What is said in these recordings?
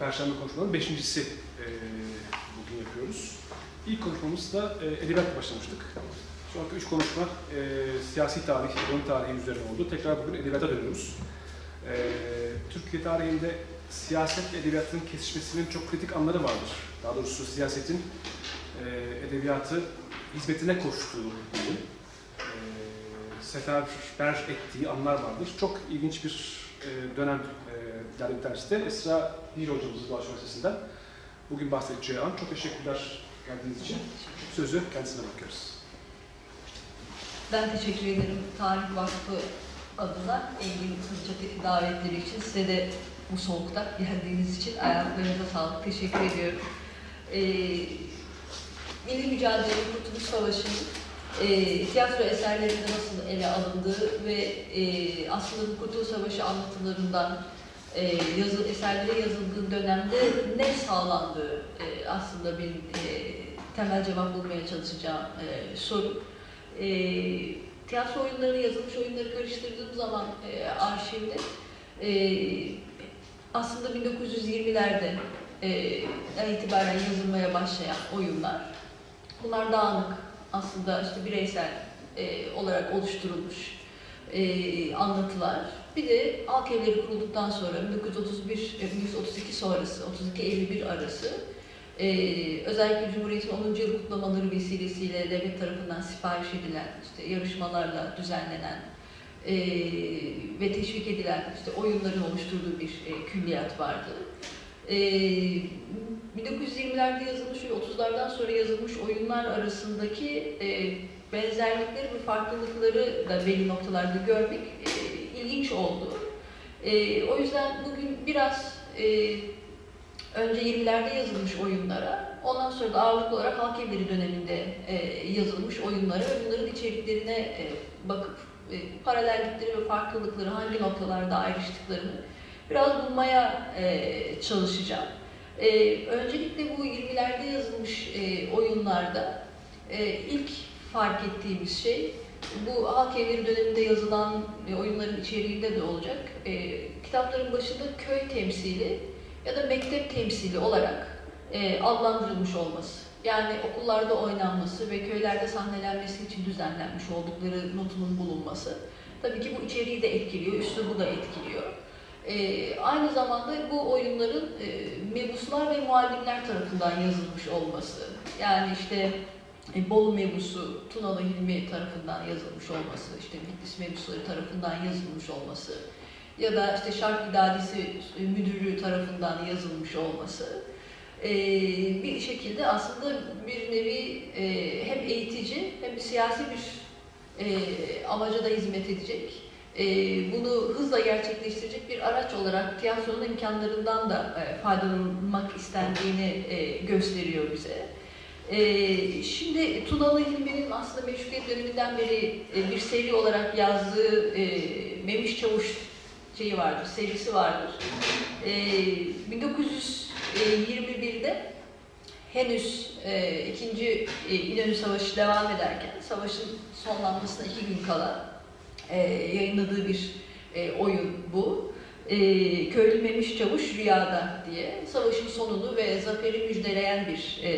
Perşembe konuşmaların beşincisi e, bugün yapıyoruz. İlk konuşmamızda e, edebiyatla başlamıştık. Sonraki üç konuşma e, siyasi tarih, ekonomi tarihi üzerine oldu. Tekrar bugün edebiyata dönüyoruz. E, Türkiye tarihinde siyaset edebiyatın kesişmesinin çok kritik anları vardır. Daha doğrusu siyasetin e, edebiyatı hizmetine koştuğu diyeyim. E, seferber ettiği anlar vardır. Çok ilginç bir e, dönem e, derdi bir Esra Değil hocamızın Boğaziçi Üniversitesi'nden. Bugün bahsedeceği an. Çok teşekkürler geldiğiniz için. Sözü kendisine bakıyoruz. Ben teşekkür ederim Tarih Vakfı adına Engin Kızılca davetleri için. Size de bu soğukta geldiğiniz için ayaklarınıza sağlık. Teşekkür ediyorum. Ee, Milli Mücadele Kurtuluş Savaşı'nın e, tiyatro eserlerinde nasıl ele alındığı ve e, aslında bu Kurtuluş Savaşı anlatılarından e, yazı, eserlere yazıldığı dönemde ne sağlandığı e, aslında benim e, temel cevap bulmaya çalışacağım e, soru. E, tiyatro oyunları, yazılmış oyunları karıştırdığım zaman e, arşivde e, aslında 1920'lerde e, itibaren yazılmaya başlayan oyunlar. Bunlar dağınık, aslında işte bireysel e, olarak oluşturulmuş e, anlatılar. Bir de halk evleri kurulduktan sonra 1931 1932 sonrası 32-51 arası e, özellikle Cumhuriyet'in 10. yıl kutlamaları vesilesiyle devlet tarafından sipariş edilen işte yarışmalarla düzenlenen e, ve teşvik edilen işte oyunların oluşturduğu bir e, külliyat vardı. E, 1920'lerde yazılmış ve 30'lardan sonra yazılmış oyunlar arasındaki e, benzerlikleri ve farklılıkları da belli noktalarda görmek e, ilginç oldu. E, o yüzden bugün biraz e, önce 20'lerde yazılmış oyunlara, ondan sonra da ağırlıklı olarak halk evleri döneminde e, yazılmış oyunlara ve bunların içeriklerine e, bakıp e, paralellikleri ve farklılıkları hangi noktalarda ayrıştıklarını biraz bulmaya e, çalışacağım. E, öncelikle bu 20'lerde yazılmış e, oyunlarda e, ilk fark ettiğimiz şey bu halk evleri döneminde yazılan e, oyunların içeriğinde de olacak. E, kitapların başında köy temsili ya da mektep temsili olarak e, adlandırılmış olması. Yani okullarda oynanması ve köylerde sahnelenmesi için düzenlenmiş oldukları notunun bulunması. Tabii ki bu içeriği de etkiliyor, üslubu da etkiliyor. E, aynı zamanda bu oyunların e, mebuslar ve muallimler tarafından yazılmış olması. Yani işte e, Bolu mebusu Tunalı Hilmi tarafından yazılmış olması, işte Bitlis mebusları tarafından yazılmış olması ya da işte Şark İdadisi Müdürlüğü tarafından yazılmış olması e, bir şekilde aslında bir nevi e, hem eğitici hem siyasi bir e, amaca da hizmet edecek e, bunu hızla gerçekleştirecek bir araç olarak tiyatronun imkanlarından da e, faydalanmak istendiğini e, gösteriyor bize. E, şimdi Tunalı Hilmi'nin aslında meşrutiyet döneminden beri e, bir seri olarak yazdığı e, Memiş Çavuş şeyi vardır, serisi vardır. E, 1921'de henüz e, ikinci e, İnönü Savaşı devam ederken, savaşın sonlanmasına iki gün kala e, yayınladığı bir e, oyun bu. E, Köylü Memiş Çavuş Rüyada diye savaşın sonunu ve zaferi müjdeleyen bir e,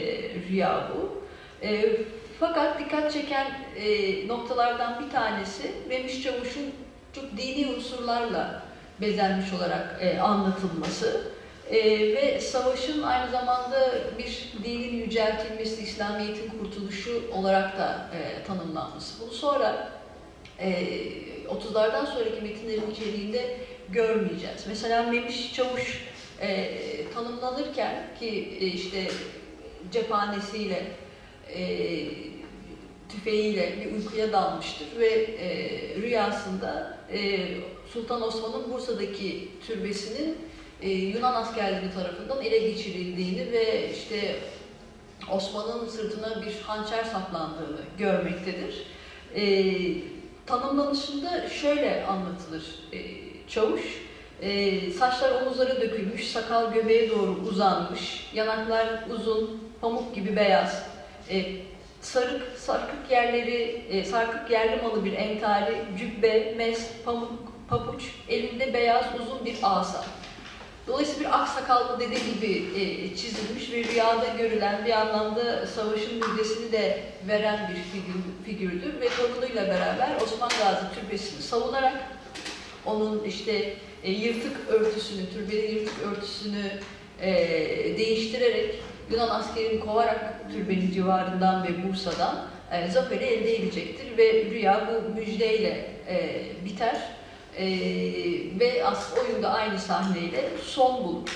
rüya bu. E, fakat dikkat çeken e, noktalardan bir tanesi Memiş Çavuş'un çok dini unsurlarla bezenmiş olarak e, anlatılması e, ve savaşın aynı zamanda bir dinin yüceltilmesi, İslamiyet'in kurtuluşu olarak da e, tanımlanması. Bunu sonra e, 30'lardan sonraki metinlerin içeriğinde görmeyeceğiz. Mesela Memiş Çavuş e, tanımlanırken ki e, işte cephanesiyle, e, tüfeğiyle bir uykuya dalmıştır ve e, rüyasında e, Sultan Osman'ın Bursa'daki türbesinin e, Yunan askerleri tarafından ele geçirildiğini ve işte Osman'ın sırtına bir hançer saplandığını görmektedir. E, tanımlanışında şöyle anlatılır e, çavuş. E, saçlar omuzlara dökülmüş, sakal göbeğe doğru uzanmış, yanaklar uzun, pamuk gibi beyaz. E, sarık, sarkık yerleri, e, sarkık yerli malı bir entari, cübbe, mes, pamuk, papuç, elinde beyaz uzun bir asa. Dolayısıyla bir aksakallı dede gibi e, çizilmiş ve rüyada görülen bir anlamda savaşın müjdesini de veren bir figür, figürdür ve torunuyla beraber Osman Gazi türbesini savunarak onun işte e, yırtık örtüsünü, türbenin yırtık örtüsünü e, değiştirerek Yunan askerini kovarak türbenin civarından ve Bursa'dan e, zaferi elde edecektir ve rüya bu müjdeyle e, biter e, ve as oyunda aynı sahneyle son bulur.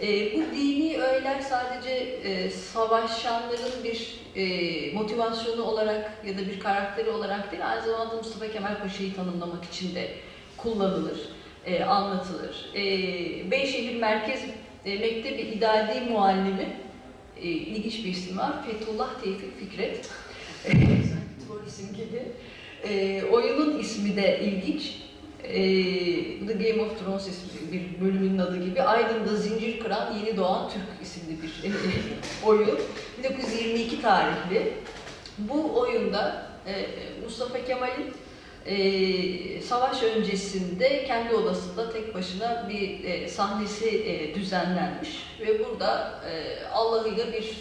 E, bu dini öğeler sadece e, savaşanların bir e, motivasyonu olarak ya da bir karakteri olarak değil, aynı zamanda Mustafa Kemal Paşa'yı tanımlamak için de kullanılır, e, anlatılır. E, Beyşehir Merkez e, Mektebi İdadi Muallimi, e, ilginç bir isim var, Fethullah Tevfik Fikret. Troll isim gibi. E, oyunun ismi de ilginç. E, The Game of Thrones ismi bir bölümünün adı gibi. Aydın'da zincir kıran yeni doğan Türk isimli bir e, oyun. 1922 tarihli. Bu oyunda e, Mustafa Kemal'in e, savaş öncesinde kendi odasında tek başına bir e, sahnesi e, düzenlenmiş ve burada e, Allah'ıyla bir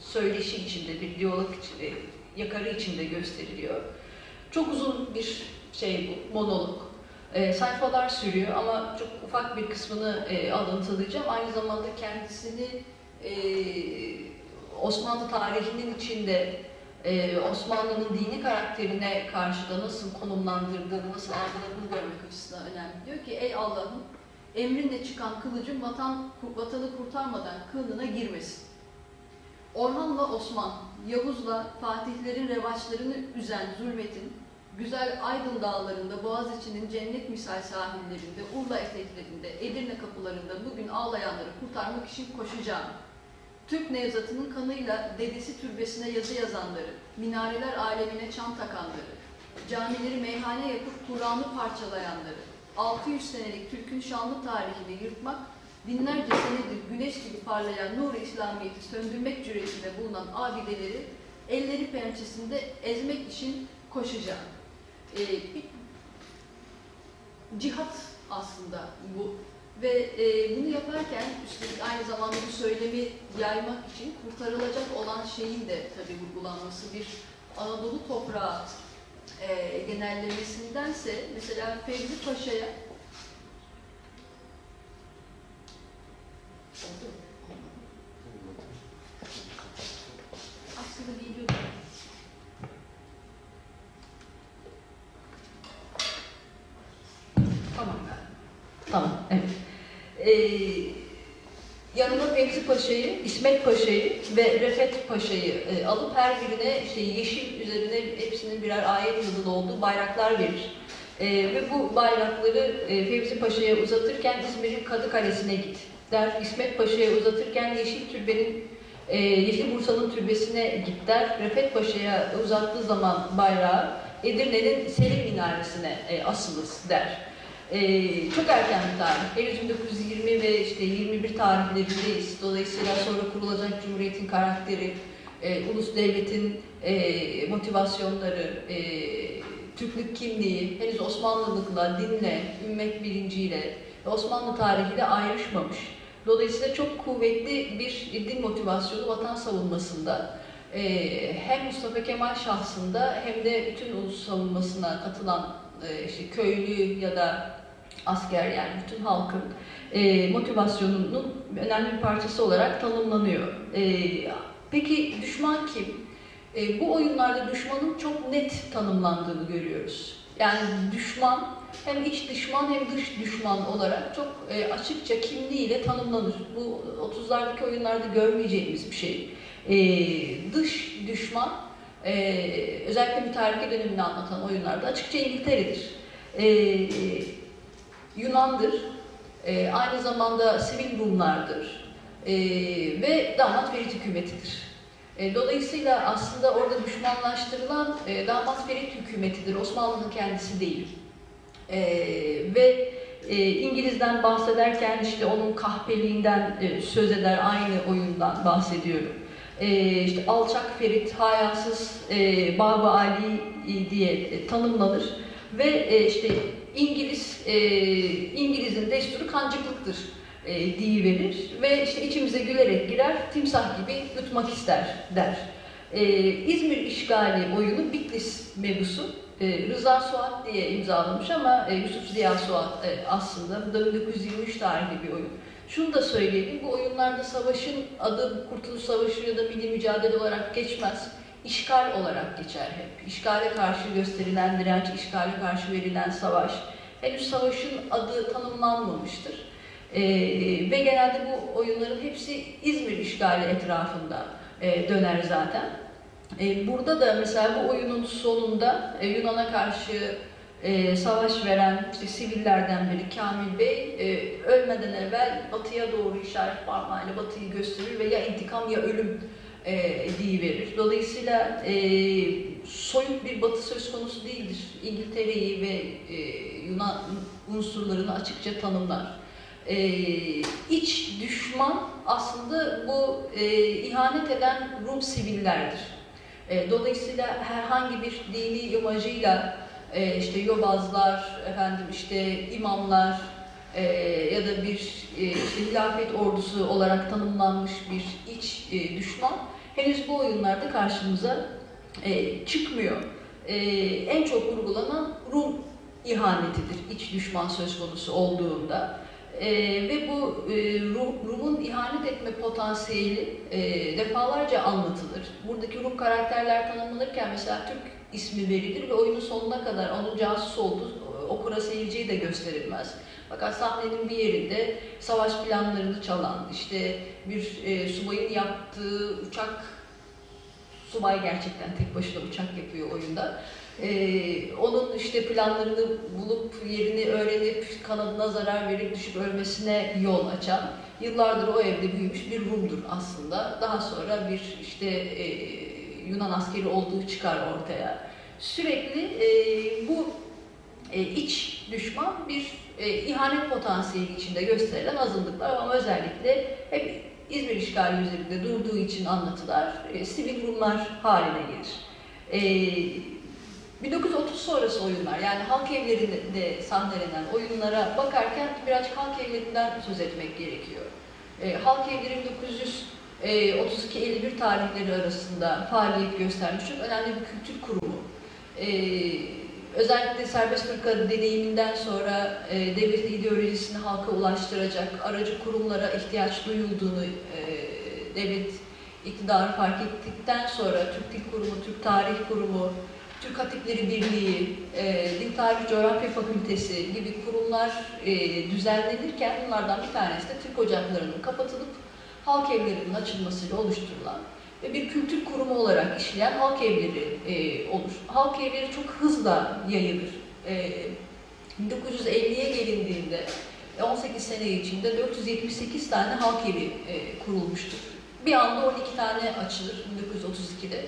söyleşi içinde, bir diyalog içinde, yakarı içinde gösteriliyor. Çok uzun bir şey bu, monolog. E, sayfalar sürüyor ama çok ufak bir kısmını e, alıntılayacağım. Aynı zamanda kendisini e, Osmanlı tarihinin içinde e, Osmanlı'nın dini karakterine karşı da nasıl konumlandırdığını, nasıl algıladığını görmek açısından önemli. Diyor ki ey Allah'ım emrinle çıkan kılıcın vatan, vatanı kurtarmadan kılına girmesin. Orhan'la Osman, Yavuz'la Fatihlerin revaçlarını üzen zulmetin, güzel Aydın dağlarında, Boğaziçi'nin cennet misal sahillerinde, Urla eteklerinde, Edirne kapılarında bugün ağlayanları kurtarmak için koşacağım. Türk Nevzat'ının kanıyla dedesi türbesine yazı yazanları, minareler alemine çam takanları, camileri meyhane yapıp Kur'an'ı parçalayanları, 600 senelik Türk'ün şanlı tarihini yırtmak, binlerce senedir güneş gibi parlayan nur İslamiyet'i söndürmek cüretinde bulunan abideleri elleri pençesinde ezmek için koşacağım. Ee, cihat aslında bu ve e, bunu yaparken üstelik aynı zamanda bu söylemi yaymak için kurtarılacak olan şeyin de tabii vurgulanması bir Anadolu toprağı e, genellemesindense mesela Fevzi Paşa'ya. Aslında geliyordu. Tamam. Tamam, evet. Ee, yanına Fevzi Paşa'yı, İsmet Paşa'yı ve Refet Paşa'yı e, alıp her birine işte yeşil üzerine hepsinin birer ayet yazılı olduğu bayraklar verir. E, ve bu bayrakları e, Fevzi Paşa'ya uzatırken İzmir'in Kadı Kalesi'ne git der. İsmet Paşa'ya uzatırken Yeşil Türbe'nin e, Yeşil Bursa'nın türbesine git der. Refet Paşa'ya uzattığı zaman bayrağı Edirne'nin Selim Minaresi'ne e, asılır der. Ee, çok erken bir tarih. Henüz 1920 ve işte 21 tarihlerindeyiz. Dolayısıyla sonra kurulacak Cumhuriyet'in karakteri, e, ulus devletin e, motivasyonları, e, Türklük kimliği henüz Osmanlılıkla, dinle, ümmet bilinciyle Osmanlı tarihiyle ayrışmamış. Dolayısıyla çok kuvvetli bir din motivasyonu vatan savunmasında e, hem Mustafa Kemal şahsında hem de bütün ulus savunmasına katılan e, işte köylü ya da asker yani bütün halkın e, motivasyonunun önemli bir parçası olarak tanımlanıyor. E, peki düşman kim? E, bu oyunlarda düşmanın çok net tanımlandığını görüyoruz. Yani düşman hem iç düşman hem dış düşman olarak çok e, açıkça kimliğiyle tanımlanır. Bu 30'lardaki oyunlarda görmeyeceğimiz bir şey. E, dış düşman e, özellikle mütareke dönemini anlatan oyunlarda açıkça İngiltere'dir. E, Yunan'dır, e, aynı zamanda sivil Rumlardır e, ve damat Ferit hükümetidir. E, dolayısıyla aslında orada düşmanlaştırılan e, damat Ferit hükümetidir, Osmanlı'nın kendisi değil. E, ve e, İngiliz'den bahsederken işte onun kahpeliğinden e, söz eder, aynı oyundan bahsediyorum. E, işte alçak Ferit, hayasız e, Baba Ali diye e, tanımlanır ve e, işte İngiliz e, İngiliz'in desturu kancıklıktır e, verir ve işte içimize gülerek girer, timsah gibi yutmak ister der. E, İzmir işgali oyunu Bitlis mebusu e, Rıza Suat diye imzalamış ama e, Yusuf Ziya Suat e, aslında bu da 1923 tarihli bir oyun. Şunu da söyleyelim, bu oyunlarda savaşın adı Kurtuluş Savaşı ya da milli mücadele olarak geçmez. İşgal olarak geçer hep. İşgale karşı gösterilen direnç, işgale karşı verilen savaş. Henüz savaşın adı tanımlanmamıştır. Ee, ve genelde bu oyunların hepsi İzmir işgali etrafında e, döner zaten. E, burada da mesela bu oyunun sonunda e, Yunan'a karşı e, savaş veren işte sivillerden biri Kamil Bey e, ölmeden evvel batıya doğru işaret parmağıyla batıyı gösterir ve ya intikam ya ölüm e, verir. Dolayısıyla e, soyut bir batı söz konusu değildir. İngiltere'yi ve e, Yunan unsurlarını açıkça tanımlar. E, iç düşman aslında bu e, ihanet eden Rum sivillerdir. E, dolayısıyla herhangi bir dini imajıyla e, işte yobazlar, efendim işte imamlar e, ya da bir e, işte hilafet ordusu olarak tanımlanmış bir iç e, düşman henüz bu oyunlarda karşımıza e, çıkmıyor. E, en çok vurgulanan Rum ihanetidir iç düşman söz konusu olduğunda. E, ve bu e, Rum'un ihanet etme potansiyeli e, defalarca anlatılır. Buradaki Rum karakterler tanımlanırken mesela Türk ismi verilir ve oyunun sonuna kadar onun casus olduğu okura seyirciyi de gösterilmez. Fakat sahnenin bir yerinde savaş planlarını çalan, işte bir e, subayın yaptığı uçak, subay gerçekten tek başına uçak yapıyor oyunda. Ee, onun işte planlarını bulup yerini öğrenip kanadına zarar verip düşüp ölmesine yol açan yıllardır o evde büyümüş bir Rum'dur aslında. Daha sonra bir işte e, Yunan askeri olduğu çıkar ortaya. Sürekli e, bu e, iç düşman bir e, ihanet potansiyeli içinde gösterilen azınlıklar ama özellikle hep İzmir işgali üzerinde durduğu için anlatılar e, sivil Rumlar haline gelir. E, 1930 sonrası oyunlar yani halk evlerinde sahnelenen oyunlara bakarken biraz halk evlerinden söz etmek gerekiyor. E, halk evleri 1932-51 tarihleri arasında faaliyet göstermiş çok önemli bir kültür kurumu. E, özellikle serbest fırka deneyiminden sonra e, devletin ideolojisini halka ulaştıracak aracı kurumlara ihtiyaç duyulduğunu e, devlet iktidarı fark ettikten sonra Türk Dil Kurumu, Türk Tarih Kurumu, Türk Hatipleri Birliği, e, Din Tarih Coğrafya Fakültesi gibi kurumlar e, düzenlenirken bunlardan bir tanesi de Türk Ocakları'nın kapatılıp halk evlerinin açılmasıyla oluşturulan ve bir kültür kurumu olarak işleyen halk evleri e, olur. Halk evleri çok hızla yayılır. E, 1950'ye gelindiğinde 18 sene içinde 478 tane halk evi e, kurulmuştur. Bir anda 12 tane açılır 1932'de.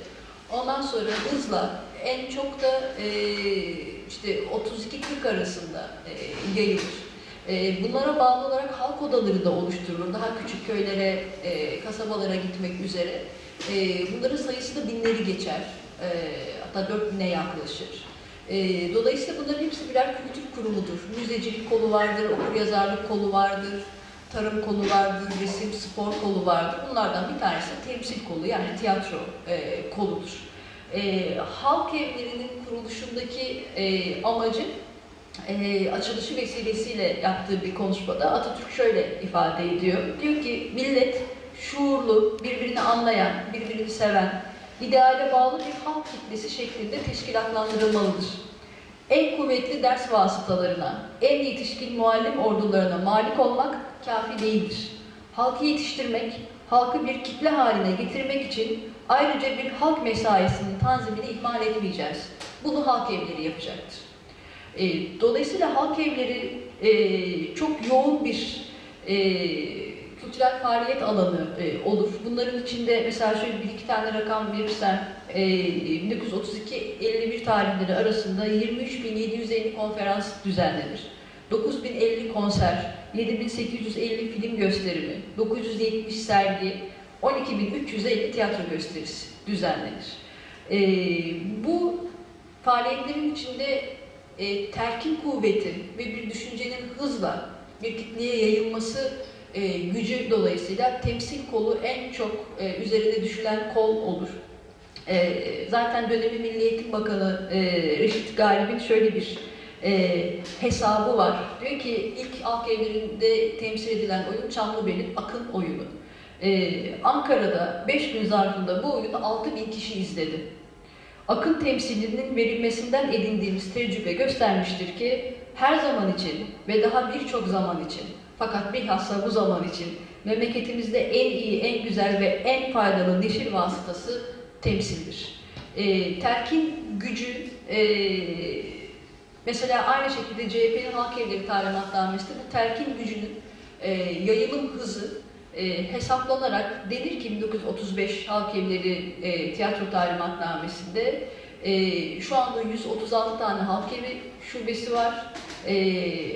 Ondan sonra hızla en çok da e, işte 32-40 arasında e, yayılır. E, bunlara bağlı olarak halk odaları da oluşturulur. Daha küçük köylere, e, kasabalara gitmek üzere. E, bunların sayısı da binleri geçer. E, hatta 4000'e yaklaşır. E, dolayısıyla bunların hepsi birer kültür kurumudur. Müzecilik kolu vardır, okuryazarlık kolu vardır, tarım kolu vardır, resim, spor kolu vardır. Bunlardan bir tanesi temsil kolu yani tiyatro koludur. Halk evlerinin kuruluşundaki amacı e, açılışı vesilesiyle yaptığı bir konuşmada Atatürk şöyle ifade ediyor. Diyor ki millet şuurlu, birbirini anlayan, birbirini seven, ideale bağlı bir halk kitlesi şeklinde teşkilatlandırılmalıdır. En kuvvetli ders vasıtalarına, en yetişkin muallim ordularına malik olmak kafi değildir. Halkı yetiştirmek, halkı bir kitle haline getirmek için ayrıca bir halk mesaisinin tanzimini ihmal etmeyeceğiz. Bunu halk evleri yapacaktır. E, dolayısıyla halk evleri e, çok yoğun bir e, kültürel faaliyet alanı e, olur. Bunların içinde mesela şöyle bir iki tane rakam verirsem e, 1932-51 tarihleri arasında 23.750 konferans düzenlenir. 9050 konser, 7850 film gösterimi, 970 sergi, 12.350 tiyatro gösterisi düzenlenir. E, bu faaliyetlerin içinde e, terkin kuvveti ve bir düşüncenin hızla bir kitleye yayılması e, gücü dolayısıyla temsil kolu en çok e, üzerine düşülen kol olur. E, zaten dönemi Milli Eğitim Bakanı e, Reşit Galip'in şöyle bir e, hesabı var. Diyor ki ilk halk evlerinde temsil edilen oyun Çamlıbel'in Akın oyunu. E, Ankara'da 5 gün zarfında bu oyunu 6 bin kişi izledi. Akın temsilinin verilmesinden edindiğimiz tecrübe göstermiştir ki her zaman için ve daha birçok zaman için fakat bilhassa bu zaman için memleketimizde en iyi, en güzel ve en faydalı neşir vasıtası temsildir. E, terkin gücü, e, mesela aynı şekilde CHP'nin halk evleri talimatnamesinde bu terkin gücünün e, yayılım hızı e, hesaplanarak denir ki 1935 halk evleri e, tiyatro talimatnamesinde e, şu anda 136 tane halk evi şubesi var. E,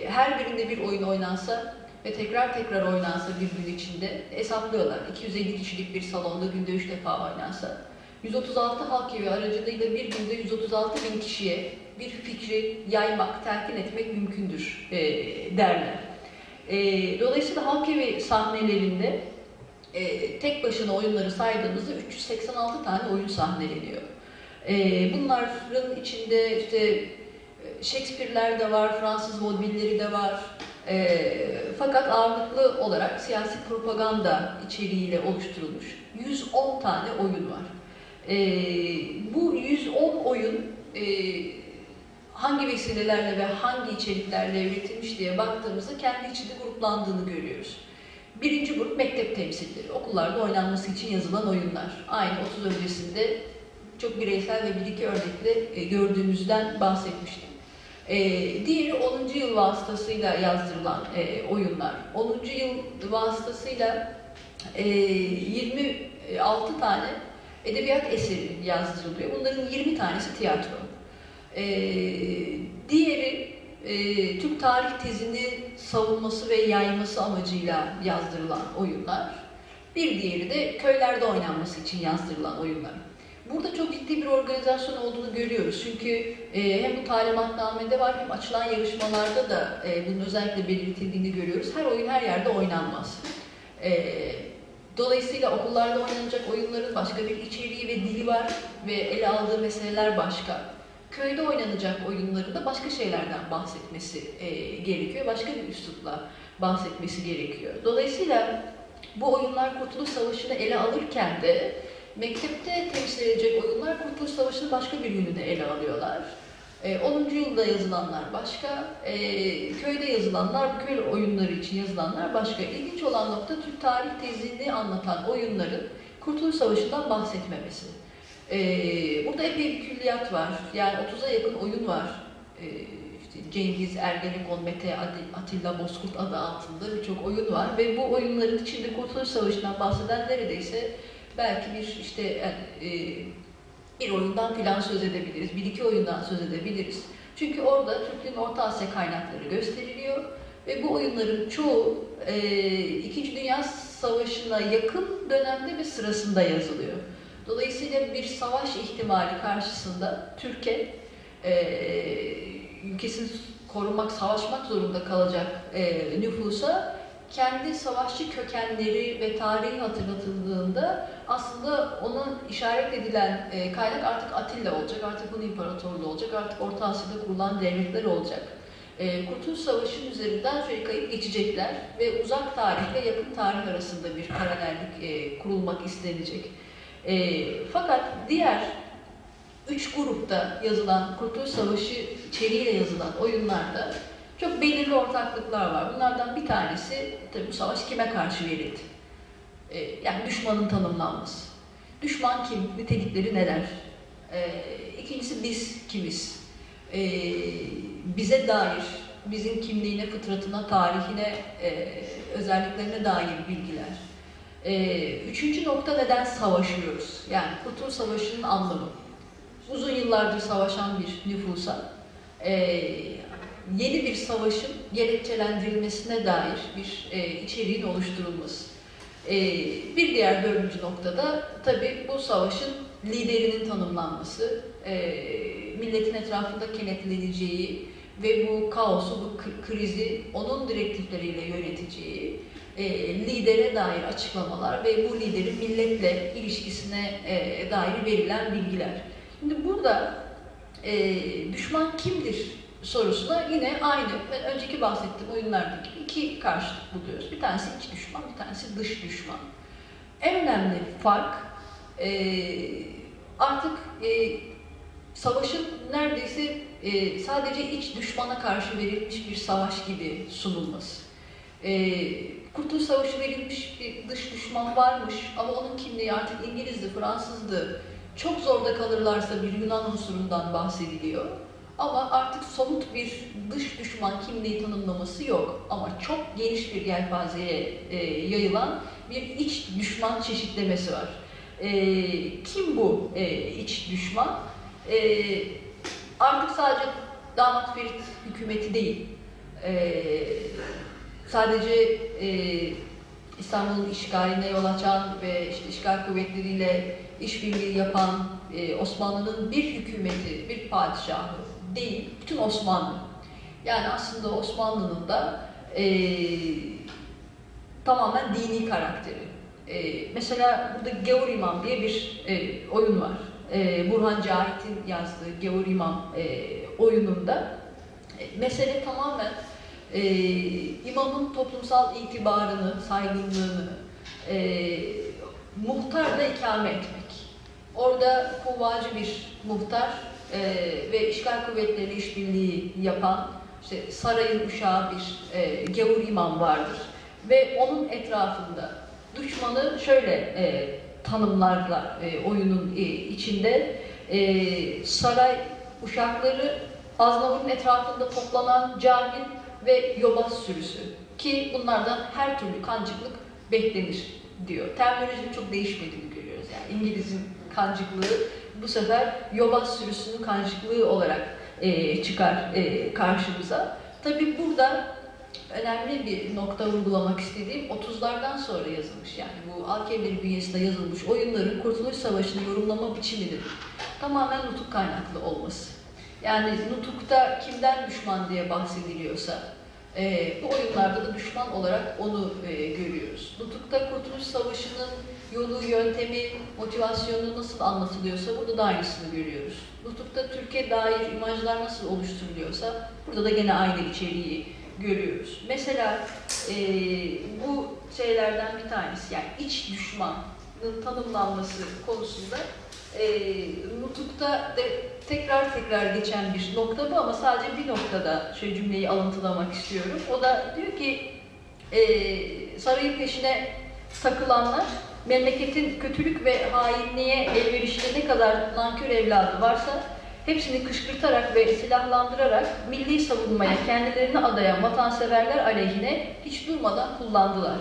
her birinde bir oyun oynansa ve tekrar tekrar oynansa bir gün içinde hesaplıyorlar. 250 kişilik bir salonda günde 3 defa oynansa. 136 halk evi aracılığıyla bir günde 136 bin kişiye bir fikri yaymak, telkin etmek mümkündür e, derler. E, dolayısıyla halk evi sahnelerinde e, tek başına oyunları saydığımızda 386 tane oyun sahneleniyor. E, bunların içinde işte Shakespeare'ler de var, Fransız vodvilleri de var, e, fakat ağırlıklı olarak siyasi propaganda içeriğiyle oluşturulmuş 110 tane oyun var. E, bu 110 oyun e, hangi vesilelerle ve hangi içeriklerle üretilmiş diye baktığımızda kendi içinde gruplandığını görüyoruz. Birinci grup mektep temsilleri, okullarda oynanması için yazılan oyunlar. Aynı 30 öncesinde çok bireysel ve bir iki örnekle gördüğümüzden bahsetmiştim. E, diğeri 10. yıl vasıtasıyla yazdırılan e, oyunlar. 10. yıl vasıtasıyla e, 26 tane edebiyat eseri yazdırılıyor. Bunların 20 tanesi tiyatro. E, diğeri e, Türk tarih tezini savunması ve yayması amacıyla yazdırılan oyunlar. Bir diğeri de köylerde oynanması için yazdırılan oyunlar. Burada çok ciddi bir organizasyon olduğunu görüyoruz. Çünkü e, hem bu talimatnamede var hem açılan yarışmalarda da e, bunun özellikle belirtildiğini görüyoruz. Her oyun her yerde oynanmaz. E, dolayısıyla okullarda oynanacak oyunların başka bir içeriği ve dili var ve ele aldığı meseleler başka. Köyde oynanacak oyunları da başka şeylerden bahsetmesi e, gerekiyor. Başka bir üslupla bahsetmesi gerekiyor. Dolayısıyla bu oyunlar Kurtuluş Savaşı'nı ele alırken de Mektepte temsil edecek oyunlar Kurtuluş Savaşı'nın başka bir yönünü ele alıyorlar. E, 10. yılda yazılanlar başka, e, köyde yazılanlar, köy oyunları için yazılanlar başka. İlginç olan nokta Türk tarih tezini anlatan oyunların Kurtuluş Savaşı'ndan bahsetmemesi. E, burada epey bir külliyat var. Yani 30'a yakın oyun var. E, işte Cengiz, Ergenekon, Mete, Atilla Bozkurt adı altında birçok oyun var. Ve bu oyunların içinde Kurtuluş Savaşı'ndan bahseden neredeyse belki bir işte e, bir oyundan filan söz edebiliriz, bir iki oyundan söz edebiliriz. Çünkü orada Türklüğün Orta Asya kaynakları gösteriliyor ve bu oyunların çoğu e, İkinci Dünya Savaşı'na yakın dönemde ve sırasında yazılıyor. Dolayısıyla bir savaş ihtimali karşısında Türkiye e, ülkesini korumak, savaşmak zorunda kalacak e, nüfusa kendi savaşçı kökenleri ve tarihi hatırlatıldığında aslında ona işaret edilen e, kaynak artık Atilla olacak, artık Hun İmparatorluğu olacak, artık Orta Asya'da kurulan devletler olacak. E, Kurtuluş Savaşı'nın üzerinden şöyle kayıp geçecekler ve uzak tarihle yakın tarih arasında bir paralellik e, kurulmak istenecek. E, fakat diğer üç grupta yazılan Kurtuluş Savaşı içeriğiyle yazılan oyunlarda çok belirli ortaklıklar var. Bunlardan bir tanesi tabii bu savaş kime karşı verildi? Ee, yani düşmanın tanımlanması. Düşman kim? Nitelikleri neler? Ee, ikincisi biz kimiz? Ee, bize dair, bizim kimliğine, fıtratına, tarihine, e, özelliklerine dair bilgiler. Ee, üçüncü nokta neden savaşıyoruz? Yani Kurtuluş Savaşı'nın anlamı. Uzun yıllardır savaşan bir nüfusa e, yeni bir savaşın gerekçelendirilmesine dair bir e, içeriğin oluşturulması. E, bir diğer dördüncü noktada tabii bu savaşın liderinin tanımlanması, e, milletin etrafında kenetleneceği ve bu kaosu, bu kri- krizi onun direktifleriyle yöneteceği e, lidere dair açıklamalar ve bu liderin milletle ilişkisine e, dair verilen bilgiler. Şimdi burada e, düşman kimdir sorusuna yine aynı ben önceki bahsettiğim oyunlardaki iki karşılık buluyoruz. Bir tanesi iç düşman, bir tanesi dış düşman. En önemli fark e, artık e, savaşın neredeyse e, sadece iç düşmana karşı verilmiş bir savaş gibi sunulması. E, Kurtuluş Savaşı verilmiş bir dış düşman varmış ama onun kimliği artık İngilizdi, Fransızdı. Çok zorda kalırlarsa bir Yunan unsurundan bahsediliyor. Ama artık somut bir dış düşman kimliği tanımlaması yok. Ama çok geniş bir yelpazeye e, yayılan bir iç düşman çeşitlemesi var. E, kim bu e, iç düşman? E, artık sadece Damat Ferit hükümeti değil, e, sadece e, İstanbul'un işgaline yol açan ve işte işgal kuvvetleriyle işbirliği yapan e, Osmanlı'nın bir hükümeti, bir padişahı değil, bütün Osmanlı. Yani aslında Osmanlı'nın da e, tamamen dini karakteri. E, mesela burada Gavur İmam diye bir e, oyun var. E, Burhan Cahit'in yazdığı Gavur İmam e, oyununda e, mesele tamamen e, imamın toplumsal itibarını, saygınlığını e, muhtarla ikame etmek. Orada kuvvacı bir muhtar e, ve işgal kuvvetleri işbirliği yapan işte sarayın uşağı bir e, gavur imam vardır ve onun etrafında düşmanı şöyle e, tanımlarlar e, oyunun e, içinde e, saray uşakları Aznavur'un etrafında toplanan cahil ve yobaz sürüsü ki bunlardan her türlü kancıklık beklenir diyor. Terminolojinin çok değişmediğini görüyoruz. Yani İngiliz'in kancıklığı bu sefer yobaz sürüsünün kancıklığı olarak e, çıkar e, karşımıza. Tabi burada önemli bir nokta vurgulamak istediğim 30'lardan sonra yazılmış yani bu Alkevleri bünyesinde yazılmış oyunların Kurtuluş Savaşı'nı yorumlama biçiminin tamamen nutuk kaynaklı olması. Yani nutukta kimden düşman diye bahsediliyorsa e, bu oyunlarda da düşman olarak onu e, görüyoruz. Nutukta Kurtuluş Savaşı'nın yolu, yöntemi, motivasyonu nasıl anlatılıyorsa burada da aynısını görüyoruz. Nutukta Türkiye dair imajlar nasıl oluşturuluyorsa burada da gene aynı içeriği görüyoruz. Mesela e, bu şeylerden bir tanesi yani iç düşmanın tanımlanması konusunda e, Nutuk'ta de tekrar tekrar geçen bir nokta bu ama sadece bir noktada şu cümleyi alıntılamak istiyorum. O da diyor ki e, sarayın peşine takılanlar memleketin kötülük ve hainliğe elverişli ne kadar nankör evladı varsa hepsini kışkırtarak ve silahlandırarak milli savunmaya kendilerini adayan vatanseverler aleyhine hiç durmadan kullandılar.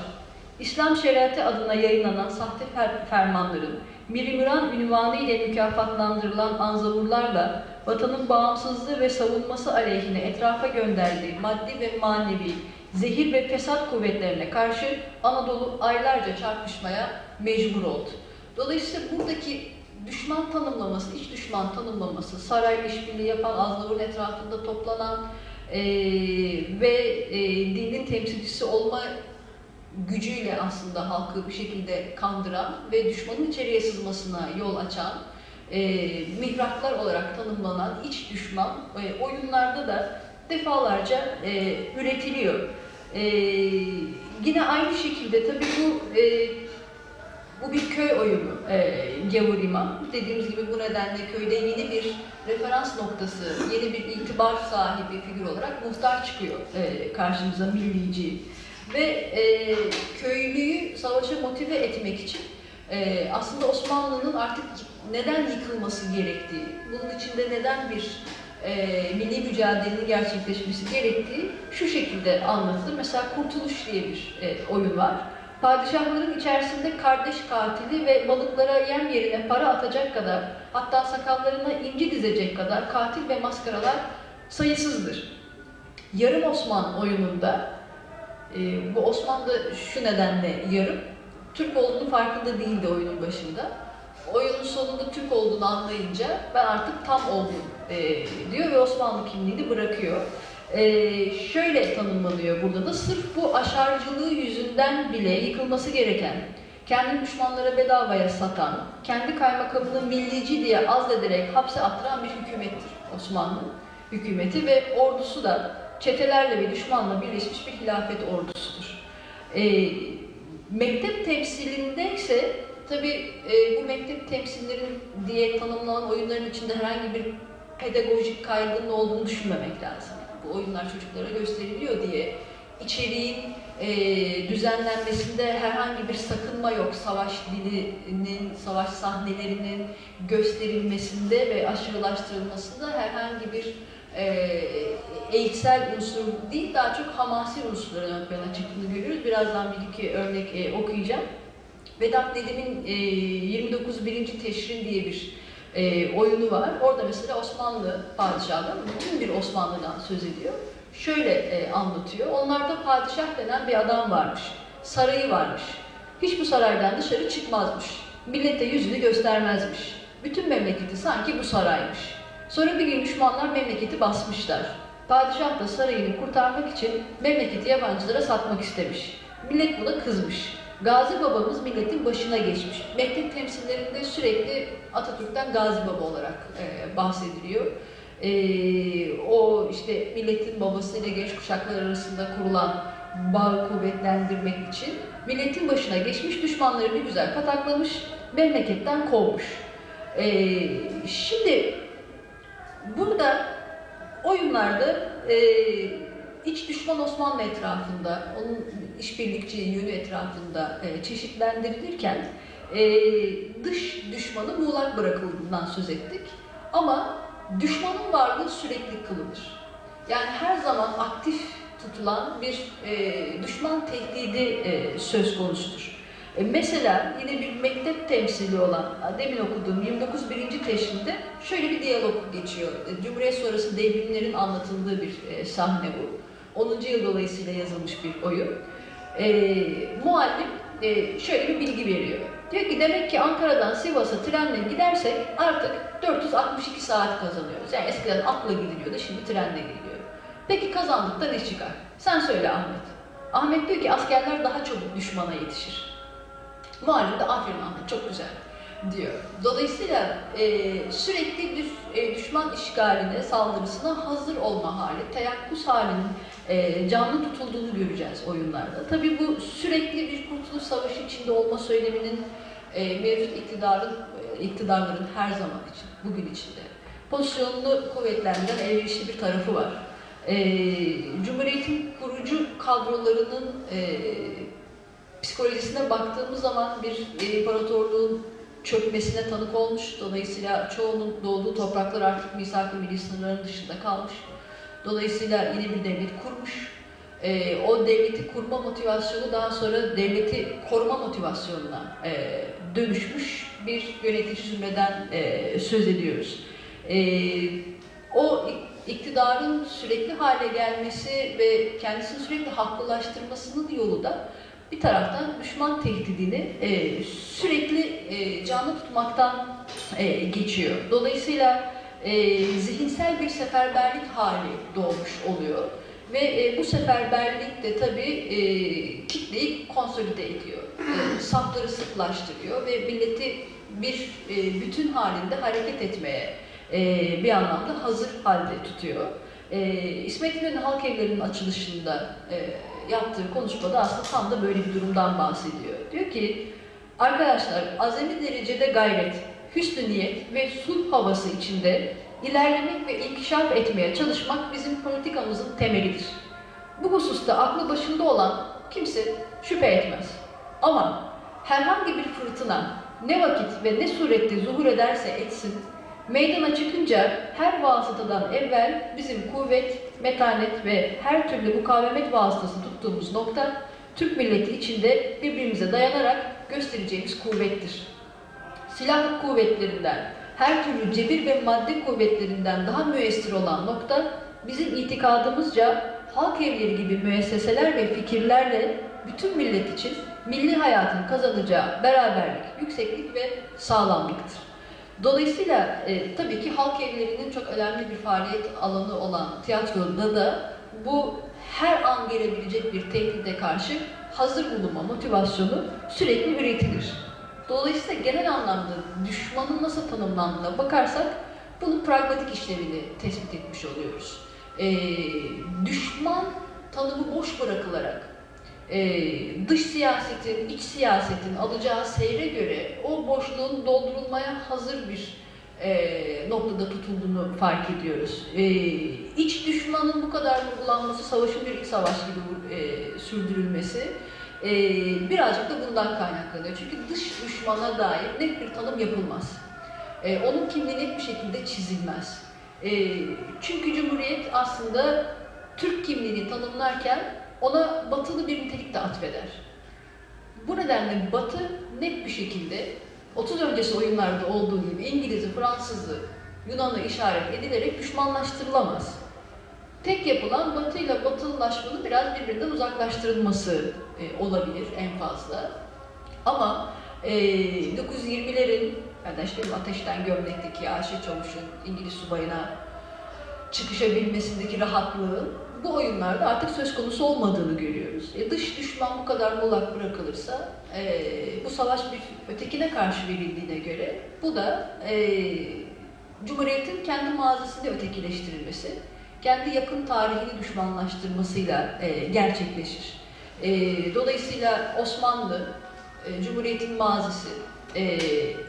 İslam şeriatı adına yayınlanan sahte fer fermanların, Mirimüran ünvanı ile mükafatlandırılan anzavurlarla vatanın bağımsızlığı ve savunması aleyhine etrafa gönderdiği maddi ve manevi zehir ve fesat kuvvetlerine karşı Anadolu aylarca çarpışmaya mecbur oldu. Dolayısıyla buradaki düşman tanımlaması, iç düşman tanımlaması, sarayla işbirliği yapan, Aznavur'un etrafında toplanan e, ve e, dinin temsilcisi olma gücüyle aslında halkı bir şekilde kandıran ve düşmanın içeriye sızmasına yol açan e, mihraklar olarak tanımlanan iç düşman e, oyunlarda da defalarca e, üretiliyor. E, yine aynı şekilde tabii bu e, bu bir köy oyunu e, Gavur İmam. Dediğimiz gibi bu nedenle köyde yeni bir referans noktası, yeni bir itibar sahibi figür olarak muhtar çıkıyor e, karşımıza millici. Ve e, köylüyü savaşa motive etmek için e, aslında Osmanlı'nın artık neden yıkılması gerektiği, bunun içinde neden bir e, milli mücadelenin gerçekleşmesi gerektiği şu şekilde anlatılır. Mesela Kurtuluş diye bir e, oyun var. Padişahların içerisinde kardeş katili ve balıklara yem yerine para atacak kadar, hatta sakallarına inci dizecek kadar katil ve maskaralar sayısızdır. Yarım Osman oyununda, e, bu Osman da şu nedenle yarım, Türk olduğunu farkında değildi oyunun başında. Oyunun sonunda Türk olduğunu anlayınca ben artık tam oldum e, diyor ve Osmanlı kimliğini bırakıyor. Ee, şöyle tanımlanıyor burada da sırf bu aşarcılığı yüzünden bile yıkılması gereken, kendi düşmanlara bedavaya satan, kendi kaymakamını millici diye azlederek hapse attıran bir hükümettir Osmanlı hükümeti ve ordusu da çetelerle ve düşmanla birleşmiş bir hilafet ordusudur. Ee, mektep temsilinde ise tabi e, bu mektep temsilleri diye tanımlanan oyunların içinde herhangi bir pedagojik kaygının olduğunu düşünmemek lazım. Bu oyunlar çocuklara gösteriliyor diye içeriğin e, düzenlenmesinde herhangi bir sakınma yok. Savaş dilinin, savaş sahnelerinin gösterilmesinde ve aşırılaştırılmasında herhangi bir e, eğitsel unsur değil, daha çok hamasi unsurların ön plana çıktığını görüyoruz. Birazdan bir iki örnek e, okuyacağım. Vedat Nedim'in e, 29 birinci Teşrin diye bir e, oyunu var. Orada mesela Osmanlı padişahı, bütün bir Osmanlı'dan söz ediyor. Şöyle e, anlatıyor. Onlarda padişah denen bir adam varmış. Sarayı varmış. Hiç bu saraydan dışarı çıkmazmış. Millete yüzünü göstermezmiş. Bütün memleketi sanki bu saraymış. Sonra bir gün düşmanlar memleketi basmışlar. Padişah da sarayını kurtarmak için memleketi yabancılara satmak istemiş. Millet buna kızmış. Gazi babamız milletin başına geçmiş. Mektep temsillerinde sürekli Atatürk'ten Gazi Baba olarak e, bahsediliyor. E, o işte milletin babasıyla genç kuşaklar arasında kurulan bağı kuvvetlendirmek için milletin başına geçmiş, düşmanları bir güzel pataklamış, memleketten kovmuş. E, şimdi burada oyunlarda e, iç düşman Osmanlı etrafında, onun işbirlikçi yönü etrafında e, çeşitlendirilirken e, dış düşmanı muğlak bırakıldığından söz ettik. Ama düşmanın varlığı sürekli kılınır. Yani her zaman aktif tutulan bir e, düşman tehdidi e, söz konusudur. E, mesela yine bir mektep temsili olan, demin okuduğum 29 birinci teşrinde şöyle bir diyalog geçiyor. E, Cumhuriyet sonrası devrimlerin anlatıldığı bir e, sahne bu. 10. yıl dolayısıyla yazılmış bir oyun. E, muallim e, şöyle bir bilgi veriyor. Diyor ki demek ki Ankara'dan Sivas'a trenle gidersek artık 462 saat kazanıyoruz. Yani eskiden atla gidiliyordu, şimdi trenle gidiliyor. Peki kazandık da ne çıkar? Sen söyle Ahmet. Ahmet diyor ki askerler daha çabuk düşmana yetişir. Muallim de aferin Ahmet çok güzel diyor. Dolayısıyla e, sürekli bir e, düşman işgaline, saldırısına hazır olma hali, teyakkuz halinin e, canlı tutulduğunu göreceğiz oyunlarda. Tabii bu sürekli bir kurtuluş savaşı içinde olma söyleminin e, mevcut iktidarın, e, iktidarların her zaman için, bugün içinde pozisyonunu kuvvetlendiren elverişli bir tarafı var. E, Cumhuriyet'in kurucu kadrolarının psikolojisine baktığımız zaman bir imparatorluğun çökmesine tanık olmuş. Dolayısıyla çoğunun doğduğu topraklar artık misak-ı milli sınırların dışında kalmış. Dolayısıyla yeni bir devlet kurmuş. E, o devleti kurma motivasyonu daha sonra devleti koruma motivasyonuna e, dönüşmüş bir yönetici zümreden e, söz ediyoruz. E, o iktidarın sürekli hale gelmesi ve kendisini sürekli haklılaştırmasının yolu da bir taraftan düşman tehdidini e, sürekli e, canlı tutmaktan e, geçiyor. Dolayısıyla e, zihinsel bir seferberlik hali doğmuş oluyor. Ve e, bu seferberlik de tabii e, kitleyi konsolide ediyor. E, safları sıklaştırıyor ve milleti bir e, bütün halinde hareket etmeye e, bir anlamda hazır halde tutuyor. E, İsmet İnönü Halk Evleri'nin açılışında e, yaptığı konuşmada aslında tam da böyle bir durumdan bahsediyor. Diyor ki, arkadaşlar azami derecede gayret, hüsnü niyet ve sulh havası içinde ilerlemek ve inkişaf etmeye çalışmak bizim politikamızın temelidir. Bu hususta aklı başında olan kimse şüphe etmez. Ama herhangi bir fırtına ne vakit ve ne surette zuhur ederse etsin, meydana çıkınca her vasıtadan evvel bizim kuvvet, metanet ve her türlü mukavemet vasıtası tuttuğumuz nokta, Türk milleti içinde birbirimize dayanarak göstereceğimiz kuvvettir. Silah kuvvetlerinden, her türlü cebir ve madde kuvvetlerinden daha müessir olan nokta, bizim itikadımızca halk evleri gibi müesseseler ve fikirlerle bütün millet için milli hayatın kazanacağı beraberlik, yükseklik ve sağlamlıktır. Dolayısıyla e, tabii ki halk evlerinin çok önemli bir faaliyet alanı olan tiyatroda da bu her an gelebilecek bir tehdide karşı hazır bulunma motivasyonu sürekli üretilir. Dolayısıyla genel anlamda düşmanın nasıl tanımlandığına bakarsak bunun pragmatik işlevini tespit etmiş oluyoruz. Ee, düşman tanımı boş bırakılarak e, dış siyasetin, iç siyasetin alacağı seyre göre o boşluğun doldurulmaya hazır bir e, noktada tutulduğunu fark ediyoruz. E, iç düşmanın bu kadar vurgulanması, savaşın bir iç savaş gibi e, sürdürülmesi e, birazcık da bundan kaynaklanıyor. Çünkü dış düşmana dair net bir tanım yapılmaz. E, onun kimliği net bir şekilde çizilmez. E, çünkü Cumhuriyet aslında Türk kimliğini tanımlarken ona batılı bir nitelik de atfeder. Bu nedenle Batı net bir şekilde 30 öncesi oyunlarda olduğu gibi İngiliz'i, Fransız'ı, Yunan'ı işaret edilerek düşmanlaştırılamaz. Tek yapılan Batı ile Batılılaşmanın biraz birbirinden uzaklaştırılması e, olabilir en fazla. Ama e, 1920'lerin, yani işte Ateşten Gömlek'teki Ayşe Çavuş'un İngiliz subayına çıkışabilmesindeki rahatlığın bu oyunlarda artık söz konusu olmadığını görüyoruz. E, dış düşman bu kadar muğlak bırakılırsa e, bu savaş bir ötekine karşı verildiğine göre bu da e, Cumhuriyet'in kendi mazisinde ötekileştirilmesi, kendi yakın tarihini düşmanlaştırmasıyla e, gerçekleşir. E, dolayısıyla Osmanlı, e, Cumhuriyet'in mazisi, e,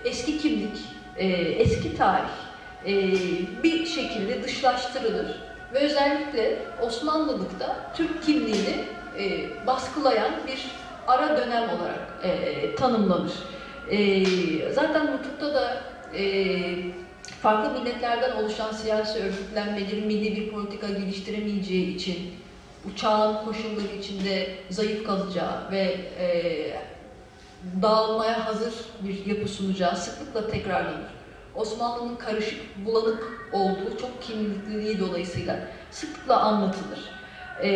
eski kimlik, e, eski tarih e, bir şekilde dışlaştırılır ve özellikle Osmanlılıkta Türk kimliğini e, baskılayan bir ara dönem olarak e, tanımlanır. E, zaten hukukta da e, farklı milletlerden oluşan siyasi örgütlenmelerin milli bir politika geliştiremeyeceği için uçağın koşulları içinde zayıf kalacağı ve e, dağılmaya hazır bir yapı sunacağı sıklıkla tekrarlanır. Osmanlı'nın karışık, bulanık olduğu çok kimlikliliği dolayısıyla sıklıkla anlatılır. E,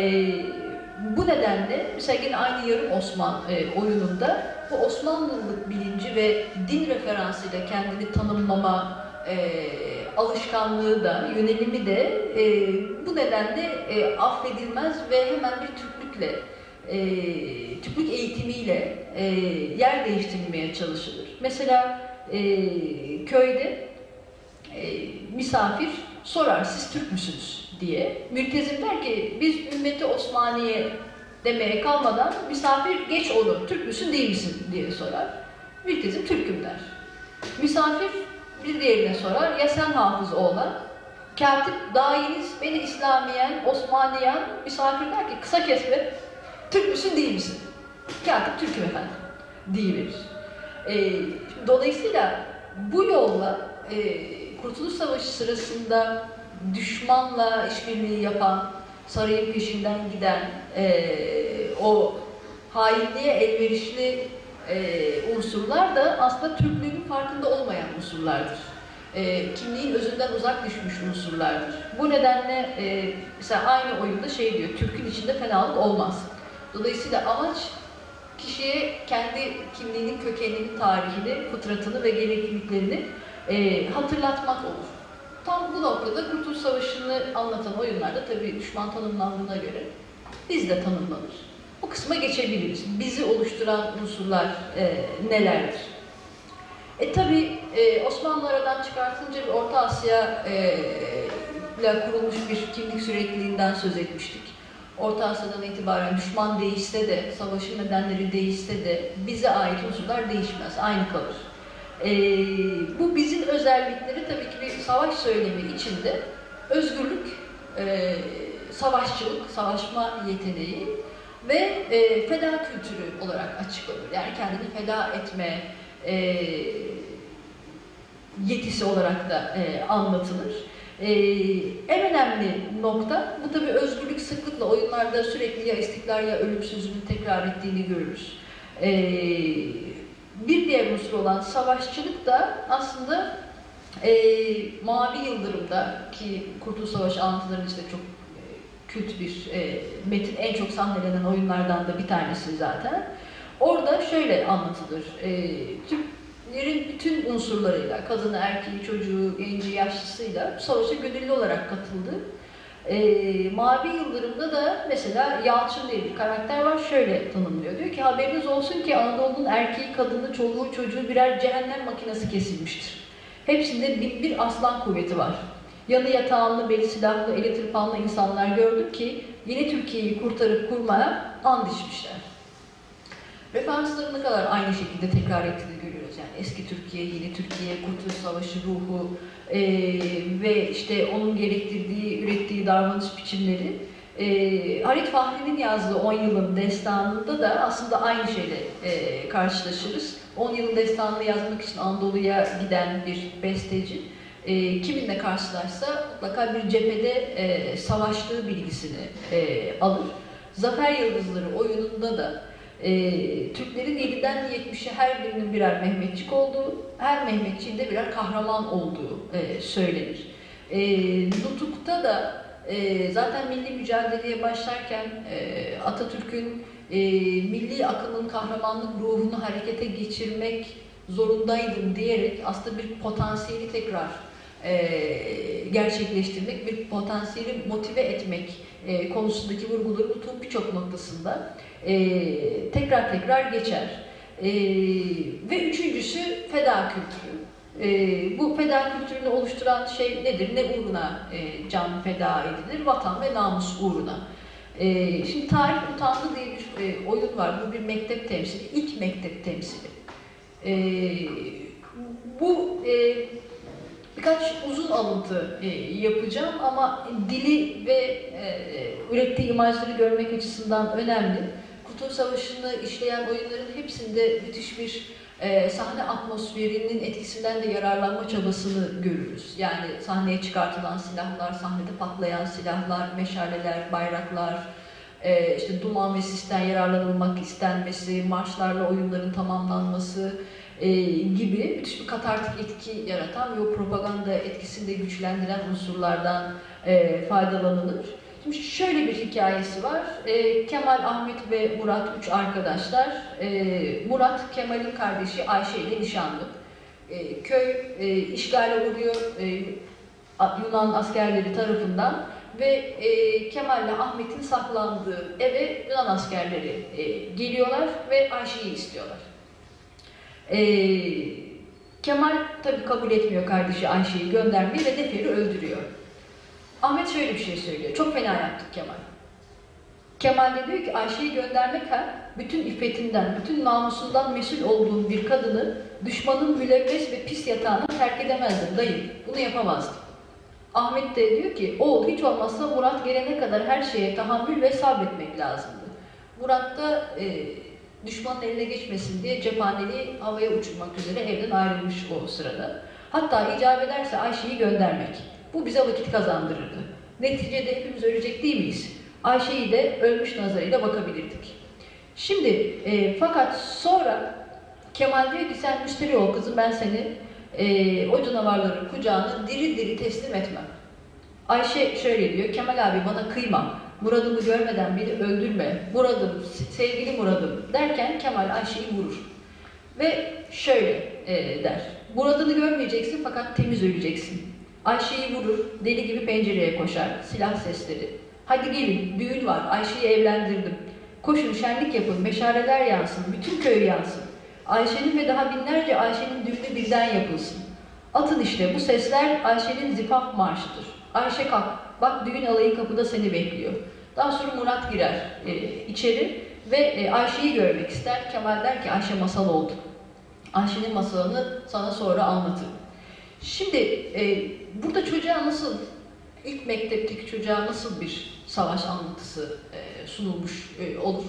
bu nedenle mesela yine aynı yarım Osman e, oyununda bu Osmanlılık bilinci ve din referansıyla kendini tanımlama e, alışkanlığı da, yönelimi de e, bu nedenle e, affedilmez ve hemen bir Türklükle, e, Türklük eğitimiyle e, yer değiştirilmeye çalışılır. Mesela e, köyde e, misafir sorar siz Türk müsünüz diye. Mültezim der ki biz ümmeti Osmaniye demeye kalmadan misafir geç onu Türk müsün değil misin diye sorar. Mültezim Türk'üm der. Misafir bir diğerine sorar ya sen hafız oğlan Katip dayiniz beni İslamiyen, Osmaniyen misafir der ki kısa kesme Türk müsün değil misin? Katip Türk'üm efendim diyiverir. E, dolayısıyla bu yolla e, Kurtuluş Savaşı sırasında düşmanla işbirliği yapan, sarayın peşinden giden, e, o hainliğe elverişli e, unsurlar da aslında Türklüğün farkında olmayan unsurlardır. E, kimliğin özünden uzak düşmüş unsurlardır. Bu nedenle e, mesela aynı oyunda şey diyor, Türk'ün içinde fenalık olmaz. Dolayısıyla amaç kişiye kendi kimliğinin kökenini, tarihini, fıtratını ve gerekliliklerini e, hatırlatmak olur. Tam bu noktada Kurtuluş Savaşı'nı anlatan oyunlarda tabii düşman tanımlandığına göre biz de tanımlanır. Bu kısma geçebiliriz. Bizi oluşturan unsurlar e, nelerdir? E tabi e, Osmanlı aradan çıkartınca bir Orta Asya e, ile kurulmuş bir kimlik sürekliliğinden söz etmiştik. Orta Asya'dan itibaren düşman değişse de, savaşın nedenleri değişse de bize ait unsurlar değişmez, aynı kalır. E, bu bizim özellikleri tabii ki bir savaş söylemi içinde özgürlük, e, savaşçılık, savaşma yeteneği ve e, feda kültürü olarak açıklanır. Yani kendini feda etme e, yetisi olarak da e, anlatılır. Ee, en önemli nokta, bu tabi özgürlük sıklıkla oyunlarda sürekli ya istiklal ya ölüm sözünü tekrar ettiğini görürüz. Ee, bir diğer unsur olan savaşçılık da aslında e, Mavi Yıldırım'da ki Kurtuluş Savaşı anlatıların işte çok kült bir e, metin, en çok sahnelenen oyunlardan da bir tanesi zaten. Orada şöyle anlatılır. E, Türklerin bütün unsurlarıyla, kadını, erkeği, çocuğu, genci, yaşlısıyla savaşa gönüllü olarak katıldı. E, Mavi Yıldırım'da da mesela Yalçın diye bir karakter var şöyle tanımlıyor. Diyor ki haberiniz olsun ki Anadolu'nun erkeği, kadını, çoluğu, çocuğu birer cehennem makinesi kesilmiştir. Hepsinde bin bir aslan kuvveti var. Yanı yatağınlı, beli silahlı, eli tırpanlı insanlar gördük ki yeni Türkiye'yi kurtarıp kurmaya and içmişler. Referansların ne kadar aynı şekilde tekrar ettiğini görüyoruz. Yani eski Türkiye, yeni Türkiye, Kurtuluş Savaşı ruhu e, ve işte onun gerektirdiği, ürettiği davranış biçimleri. E, Halit Fahri'nin yazdığı 10 yılın destanında da aslında aynı şeyle e, karşılaşırız. 10 yılın destanını yazmak için Anadolu'ya giden bir besteci e, kiminle karşılaşsa mutlaka bir cephede e, savaştığı bilgisini e, alır. Zafer Yıldızları oyununda da e, Türklerin 7'den 70'e her birinin birer Mehmetçik olduğu, her Mehmetçiğin de birer kahraman olduğu e, söylenir. E, Nutuk'ta da e, zaten milli mücadeleye başlarken e, Atatürk'ün e, milli akımın kahramanlık ruhunu harekete geçirmek zorundaydım diyerek aslında bir potansiyeli tekrar gerçekleştirmek, bir potansiyeli motive etmek e, konusundaki vurguları Nutuk'un birçok noktasında e, tekrar tekrar geçer. E, ve üçüncüsü feda kültürü. E, bu feda kültürünü oluşturan şey nedir? Ne uğruna e, can feda edilir? Vatan ve namus uğruna. E, şimdi Tarih Utandı diye bir e, oyun var. Bu bir mektep temsili. İlk mektep temsili. E, bu e, birkaç uzun alıntı e, yapacağım ama dili ve e, ürettiği imajları görmek açısından önemli. Kurtuluş Savaşı'nı işleyen oyunların hepsinde müthiş bir e, sahne atmosferinin etkisinden de yararlanma çabasını görürüz. Yani sahneye çıkartılan silahlar, sahnede patlayan silahlar, meşaleler, bayraklar, e, işte duman ve sisten yararlanılmak istenmesi, marşlarla oyunların tamamlanması e, gibi müthiş bir katartik etki yaratan ve o propaganda etkisini de güçlendiren unsurlardan e, faydalanılır. Şimdi şöyle bir hikayesi var. E, Kemal, Ahmet ve Murat üç arkadaşlar. E, Murat, Kemal'in kardeşi Ayşe ile nişanlı. E, köy e, işgale uğruyor e, Yunan askerleri tarafından ve e, Kemal ile Ahmet'in saklandığı eve Yunan askerleri e, geliyorlar ve Ayşe'yi istiyorlar. E, Kemal tabi kabul etmiyor kardeşi Ayşe'yi göndermeyi ve Nefer'i öldürüyor. Ahmet şöyle bir şey söylüyor. Çok fena yaptık Kemal. Kemal de diyor ki Ayşe'yi göndermek ha, bütün iffetinden, bütün namusundan mesul olduğum bir kadını düşmanın mülevves ve pis yatağına terk edemezdim dayı. Bunu yapamazdım. Ahmet de diyor ki oğul hiç olmazsa Murat gelene kadar her şeye tahammül ve sabretmek lazımdı. Murat da e, düşmanın eline geçmesin diye cephaneliği havaya uçurmak üzere evden ayrılmış o sırada. Hatta icap ederse Ayşe'yi göndermek. Bu bize vakit kazandırırdı. Neticede hepimiz ölecek değil miyiz? Ayşe'yi de ölmüş nazarıyla bakabilirdik. Şimdi e, fakat sonra Kemal diyor ki sen müşteri ol kızım ben seni e, o canavarların kucağına diri diri teslim etmem. Ayşe şöyle diyor, Kemal abi bana kıyma, Murad'ımı görmeden beni öldürme, Murad'ım, sevgili Murad'ım derken Kemal Ayşe'yi vurur. Ve şöyle e, der, Murad'ını görmeyeceksin fakat temiz öleceksin. Ayşe'yi vurur, deli gibi pencereye koşar, silah sesleri. Hadi gelin, düğün var, Ayşe'yi evlendirdim. Koşun, şenlik yapın, meşaleler yansın, bütün köy yansın. Ayşe'nin ve daha binlerce Ayşe'nin düğünü birden yapılsın. Atın işte, bu sesler Ayşe'nin zifaf marşıdır. Ayşe kalk, bak düğün alayı kapıda seni bekliyor. Daha sonra Murat girer e, içeri ve e, Ayşe'yi görmek ister. Kemal der ki Ayşe masal oldu. Ayşe'nin masalını sana sonra anlatırım. Şimdi e, burada çocuğa nasıl, ilk mektepteki çocuğa nasıl bir savaş anlatısı e, sunulmuş e, olur?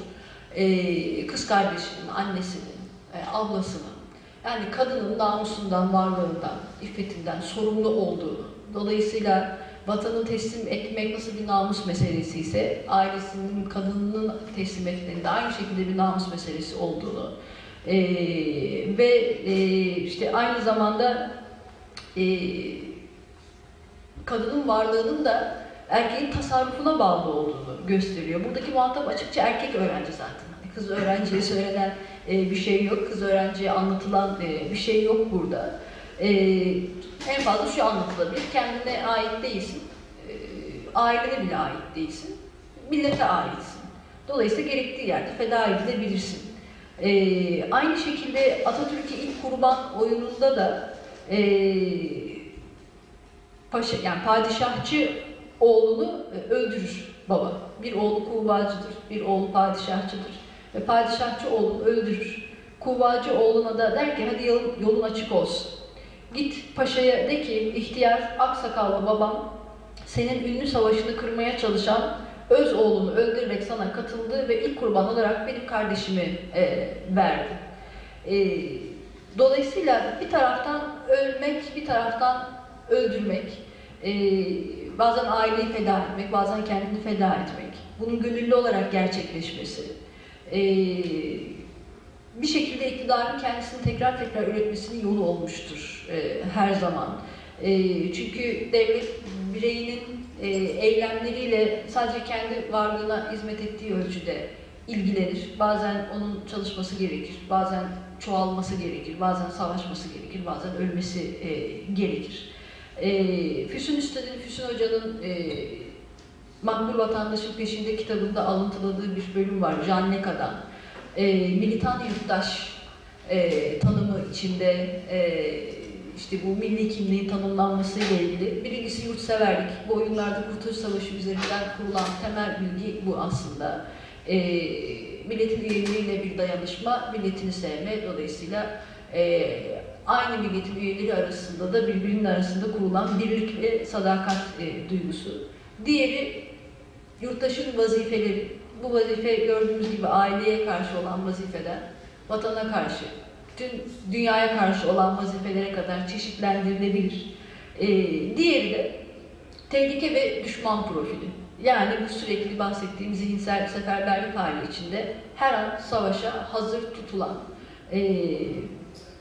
E, kız kardeşinin, annesinin, e, ablasının, yani kadının namusundan, varlığından, iffetinden sorumlu olduğunu, dolayısıyla vatanı teslim etmek nasıl bir namus meselesi ise ailesinin, kadınının teslim etmenin aynı şekilde bir namus meselesi olduğunu e, ve e, işte aynı zamanda e, kadının varlığının da erkeğin tasarrufuna bağlı olduğunu gösteriyor. Buradaki muhatap açıkça erkek öğrenci zaten. Hani kız öğrenciye söylenen e, bir şey yok, kız öğrenciye anlatılan e, bir şey yok burada. E, en fazla şu anlatılabilir, kendine ait değilsin. E, ailene bile ait değilsin. Millete aitsin. Dolayısıyla gerektiği yerde feda edilebilirsin. Ee, aynı şekilde Atatürk'ü ilk kurban oyununda da e, paşa yani padişahçı oğlunu e, öldürür baba. Bir oğlu kuvvacıdır, bir oğlu padişahçıdır ve padişahçı oğlunu öldürür. Kuvvacı oğluna da der ki hadi yolun açık olsun. Git paşaya de ki ihtiyar aksakallı babam senin ünlü savaşını kırmaya çalışan öz oğlunu öldürerek sana katıldı ve ilk kurban olarak benim kardeşimi e, verdi. E, dolayısıyla bir taraftan ölmek, bir taraftan öldürmek, e, bazen aileyi feda etmek, bazen kendini feda etmek, bunun gönüllü olarak gerçekleşmesi, e, bir şekilde iktidarın kendisini tekrar tekrar üretmesinin yolu olmuştur e, her zaman. E, çünkü devlet bireyinin e, eylemleriyle sadece kendi varlığına hizmet ettiği ölçüde ilgilenir. Bazen onun çalışması gerekir, bazen çoğalması gerekir, bazen savaşması gerekir, bazen ölmesi e, gerekir. E, Füsun Üstad'ın, Füsun Hoca'nın e, Makbul Vatandaşın Peşinde kitabında alıntıladığı bir bölüm var, Janneka'dan. E, militan yurttaş e, tanımı içinde e, işte bu milli kimliğin tanımlanması ile ilgili. Birincisi yurtseverlik. Bu oyunlarda Kurtuluş Savaşı üzerinden kurulan temel bilgi bu aslında. E, milletin üyeleriyle bir dayanışma, milletini sevme. Dolayısıyla e, aynı milletin üyeleri arasında da birbirinin arasında kurulan birlik ve sadakat e, duygusu. Diğeri yurttaşın vazifeleri. Bu vazife gördüğümüz gibi aileye karşı olan vazifeden, vatana karşı, tüm dünyaya karşı olan vazifelere kadar çeşitlendirilebilir. Ee, diğeri de tehlike ve düşman profili. Yani bu sürekli bahsettiğim zihinsel seferberlik hali içinde her an savaşa hazır tutulan e,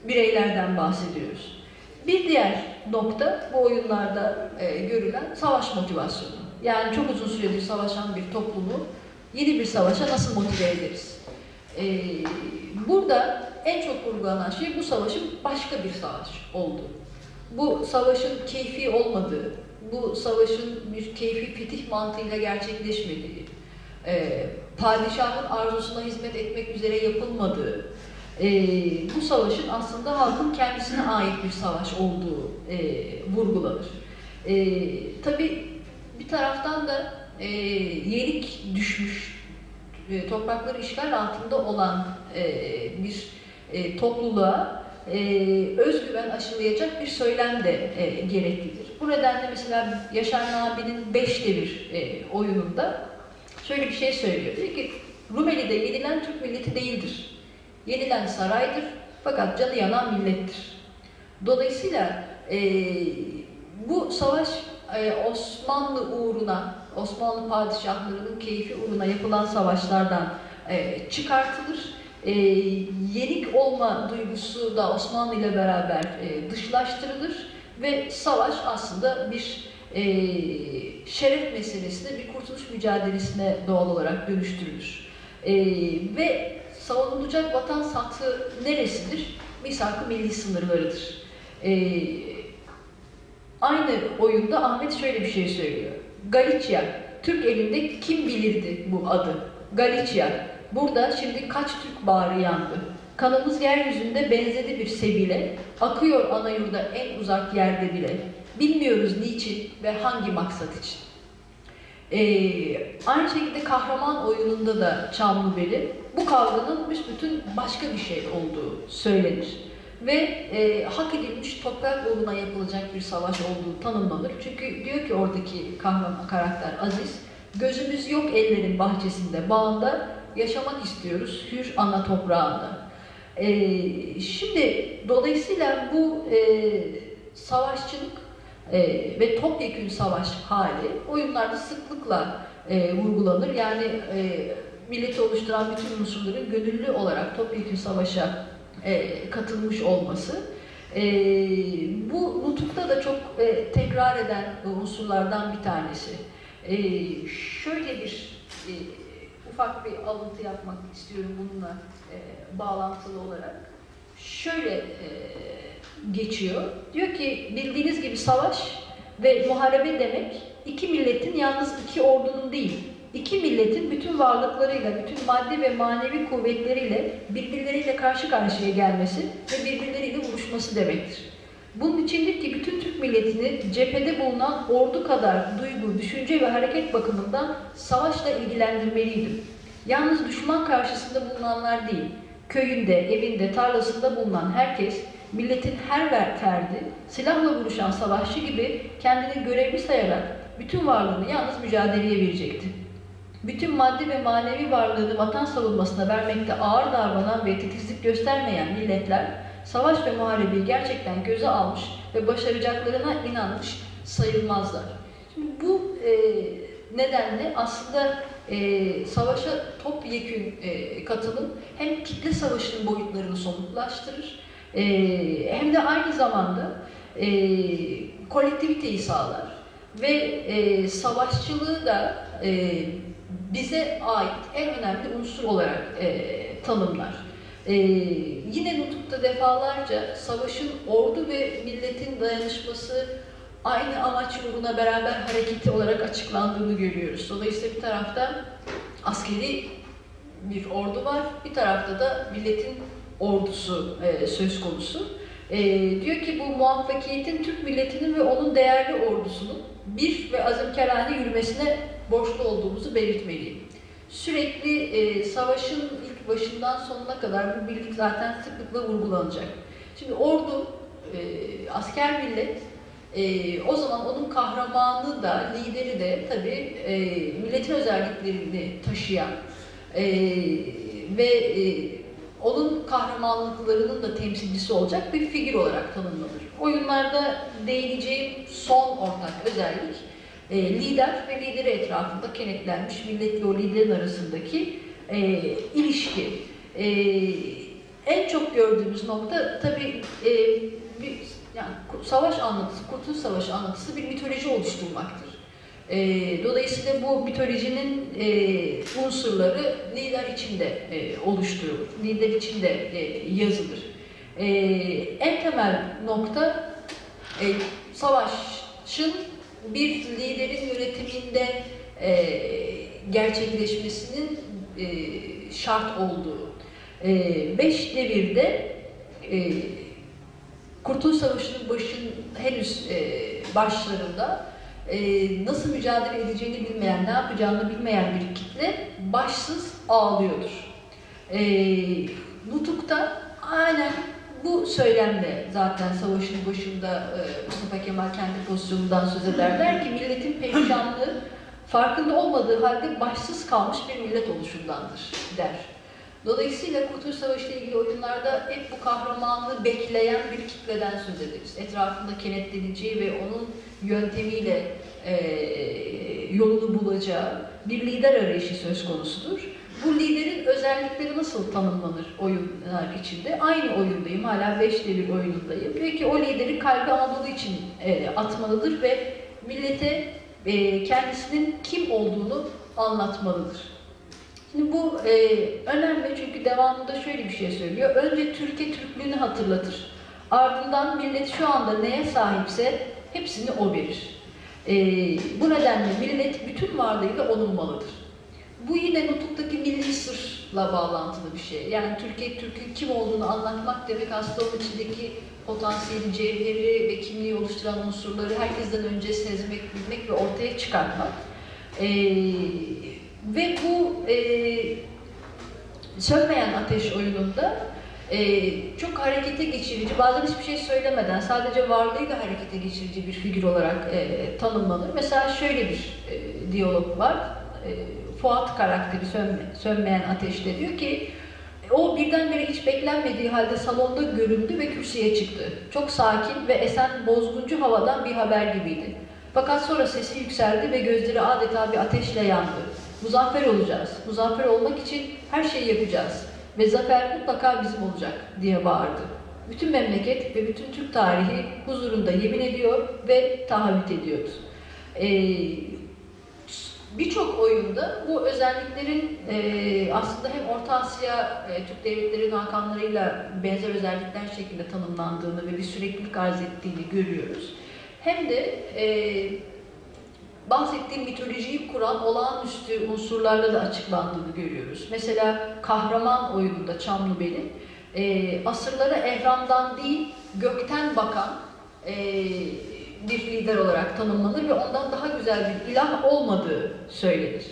bireylerden bahsediyoruz. Bir diğer nokta bu oyunlarda e, görülen savaş motivasyonu. Yani çok uzun süredir savaşan bir toplumu yeni bir savaşa nasıl motive ederiz? E, burada en çok vurgulanan şey bu savaşın başka bir savaş oldu. Bu savaşın keyfi olmadığı, bu savaşın bir keyfi fetih mantığıyla gerçekleşmediği, e, padişahın arzusuna hizmet etmek üzere yapılmadığı, e, bu savaşın aslında halkın kendisine ait bir savaş olduğu e, vurgulanır. E, Tabi bir taraftan da e, yenik düşmüş, e, toprakları işgal altında olan e, bir e, topluluğa e, özgüven aşılayacak bir söylem de e, gereklidir. Bu nedenle mesela Yaşar Nabi'nin Beşte bir e, oyununda şöyle bir şey söylüyor. Diyor ki Rumeli'de yenilen Türk milleti değildir. Yenilen saraydır fakat canı yanan millettir. Dolayısıyla e, bu savaş e, Osmanlı uğruna, Osmanlı padişahlarının keyfi uğruna yapılan savaşlardan e, çıkartılır e, yenik olma duygusu da Osmanlı ile beraber e, dışlaştırılır ve savaş aslında bir e, şeref meselesine, bir kurtuluş mücadelesine doğal olarak dönüştürülür. E, ve savunulacak vatan sahtı neresidir? Misak-ı milli sınırlarıdır. E, aynı oyunda Ahmet şöyle bir şey söylüyor. Galicia, Türk elinde kim bilirdi bu adı? Galicia, Burada şimdi kaç Türk bağrı yandı. Kanımız yeryüzünde benzedi bir sebile, akıyor ana yurda en uzak yerde bile. Bilmiyoruz niçin ve hangi maksat için. Ee, aynı şekilde kahraman oyununda da Çamlıbeli bu kavganın büsbütün başka bir şey olduğu söylenir. Ve e, hak edilmiş toprak uğruna yapılacak bir savaş olduğu tanımlanır. Çünkü diyor ki oradaki kahraman karakter Aziz, gözümüz yok ellerin bahçesinde, bağında, yaşamak istiyoruz hür ana toprağında. E, şimdi dolayısıyla bu e, savaşçılık e, ve topyekün savaş hali oyunlarda sıklıkla e, vurgulanır. Yani e, milleti oluşturan bütün unsurların gönüllü olarak topyekün savaşa e, katılmış olması. E, bu nutukta da çok e, tekrar eden unsurlardan bir tanesi. E, şöyle bir e, ufak bir alıntı yapmak istiyorum bununla e, bağlantılı olarak. Şöyle e, geçiyor. Diyor ki bildiğiniz gibi savaş ve muharebe demek iki milletin yalnız iki ordunun değil, iki milletin bütün varlıklarıyla, bütün maddi ve manevi kuvvetleriyle birbirleriyle karşı karşıya gelmesi ve birbirleriyle buluşması demektir. Bunun içindir ki bütün Türk milletini cephede bulunan ordu kadar duygu, düşünce ve hareket bakımından savaşla ilgilendirmeliydim. Yalnız düşman karşısında bulunanlar değil, köyünde, evinde, tarlasında bulunan herkes, milletin her ferdi, silahla vuruşan savaşçı gibi kendini görevli sayarak bütün varlığını yalnız mücadeleye verecekti. Bütün maddi ve manevi varlığını vatan savunmasına vermekte ağır davranan ve titizlik göstermeyen milletler, savaş ve muharebeyi gerçekten göze almış ve başaracaklarına inanmış sayılmazlar. Şimdi bu e, nedenle aslında e, savaşa topyekün e, katılım hem kitle savaşının boyutlarını somutlaştırır e, hem de aynı zamanda e, kolektiviteyi sağlar ve e, savaşçılığı da e, bize ait en önemli unsur olarak e, tanımlar. E, yine Nutuk'ta defalarca savaşın ordu ve milletin dayanışması aynı amaç uğruna beraber hareketi olarak açıklandığını görüyoruz. Dolayısıyla bir tarafta askeri bir ordu var, bir tarafta da milletin ordusu e, söz konusu. E, diyor ki bu muvaffakiyetin Türk milletinin ve onun değerli ordusunun bir ve azimkarane yürümesine borçlu olduğumuzu belirtmeliyim. Sürekli e, savaşın ilk başından sonuna kadar bu birlik zaten sıklıkla vurgulanacak. Şimdi ordu, e, asker millet, e, o zaman onun kahramanı da, lideri de tabii e, milletin özelliklerini taşıyan e, ve e, onun kahramanlıklarının da temsilcisi olacak bir figür olarak tanımlanır. Oyunlarda değineceğim son ortak özellik e, lider ve lideri etrafında kenetlenmiş millet ve o liderin arasındaki e, ilişki. E, en çok gördüğümüz nokta tabii e, bir yani savaş anlatısı, Kurtuluş Savaşı anlatısı bir mitoloji oluşturmaktır. E, dolayısıyla bu mitolojinin e, unsurları lider içinde e, oluşturulur, lider içinde e, yazılır. E, en temel nokta e, savaşın bir liderin yönetiminde e, gerçekleşmesinin e, şart olduğu. E, beş devirde e, Kurtuluş Savaşı'nın başın henüz e, başlarında e, nasıl mücadele edeceğini bilmeyen, ne yapacağını bilmeyen bir kitle başsız ağlıyordur. E, Nutuk'ta aynen bu söylemle zaten savaşın başında e, Mustafa Kemal kendi pozisyonundan söz eder. Der ki milletin perişanlığı farkında olmadığı halde başsız kalmış bir millet oluşundandır der. Dolayısıyla Kurtuluş Savaşı ile ilgili oyunlarda hep bu kahramanlığı bekleyen bir kitleden söz ederiz. Etrafında kenetleneceği ve onun yöntemiyle e, yolunu bulacağı bir lider arayışı söz konusudur. Bu liderin özellikleri nasıl tanımlanır oyunlar içinde? Aynı oyundayım, hala 5 devir oyunundayım. Peki o lideri kalbi Anadolu için e, atmalıdır ve millete e, kendisinin kim olduğunu anlatmalıdır. Şimdi bu e, önemli çünkü devamında şöyle bir şey söylüyor. Önce Türkiye Türklüğünü hatırlatır. Ardından millet şu anda neye sahipse hepsini o verir. E, bu nedenle millet bütün varlığıyla onulmalıdır. Bu yine Nutuk'taki milli sırla bağlantılı bir şey. Yani Türkiye Türk'ün kim olduğunu anlatmak demek aslında onun içindeki potansiyeli, cevheri ve kimliği oluşturan unsurları herkesten önce sezmek, bilmek ve ortaya çıkartmak. Ee, ve bu e, sönmeyen ateş oyununda e, çok harekete geçirici, bazen hiçbir şey söylemeden sadece varlığıyla harekete geçirici bir figür olarak e, tanımlanır. Mesela şöyle bir e, diyalog var. E, Fuat karakteri sönme, sönmeyen ateşte diyor ki o birdenbire hiç beklenmediği halde salonda göründü ve kürsüye çıktı. Çok sakin ve esen bozguncu havadan bir haber gibiydi. Fakat sonra sesi yükseldi ve gözleri adeta bir ateşle yandı. Muzaffer olacağız. Muzaffer olmak için her şeyi yapacağız. Ve zafer mutlaka bizim olacak diye bağırdı. Bütün memleket ve bütün Türk tarihi huzurunda yemin ediyor ve taahhüt ediyordu. Ee, Birçok oyunda bu özelliklerin e, aslında hem Orta Asya e, Türk devletleri hakanlarıyla benzer özellikler şeklinde tanımlandığını ve bir süreklilik arz ettiğini görüyoruz. Hem de e, bahsettiğim mitolojiyi kuran olağanüstü unsurlarla da açıklandığını görüyoruz. Mesela kahraman oyununda Çamlıbeli e, asırlara ehramdan değil gökten bakan e, bir lider olarak tanımlanır ve ondan daha güzel bir ilah olmadığı söylenir.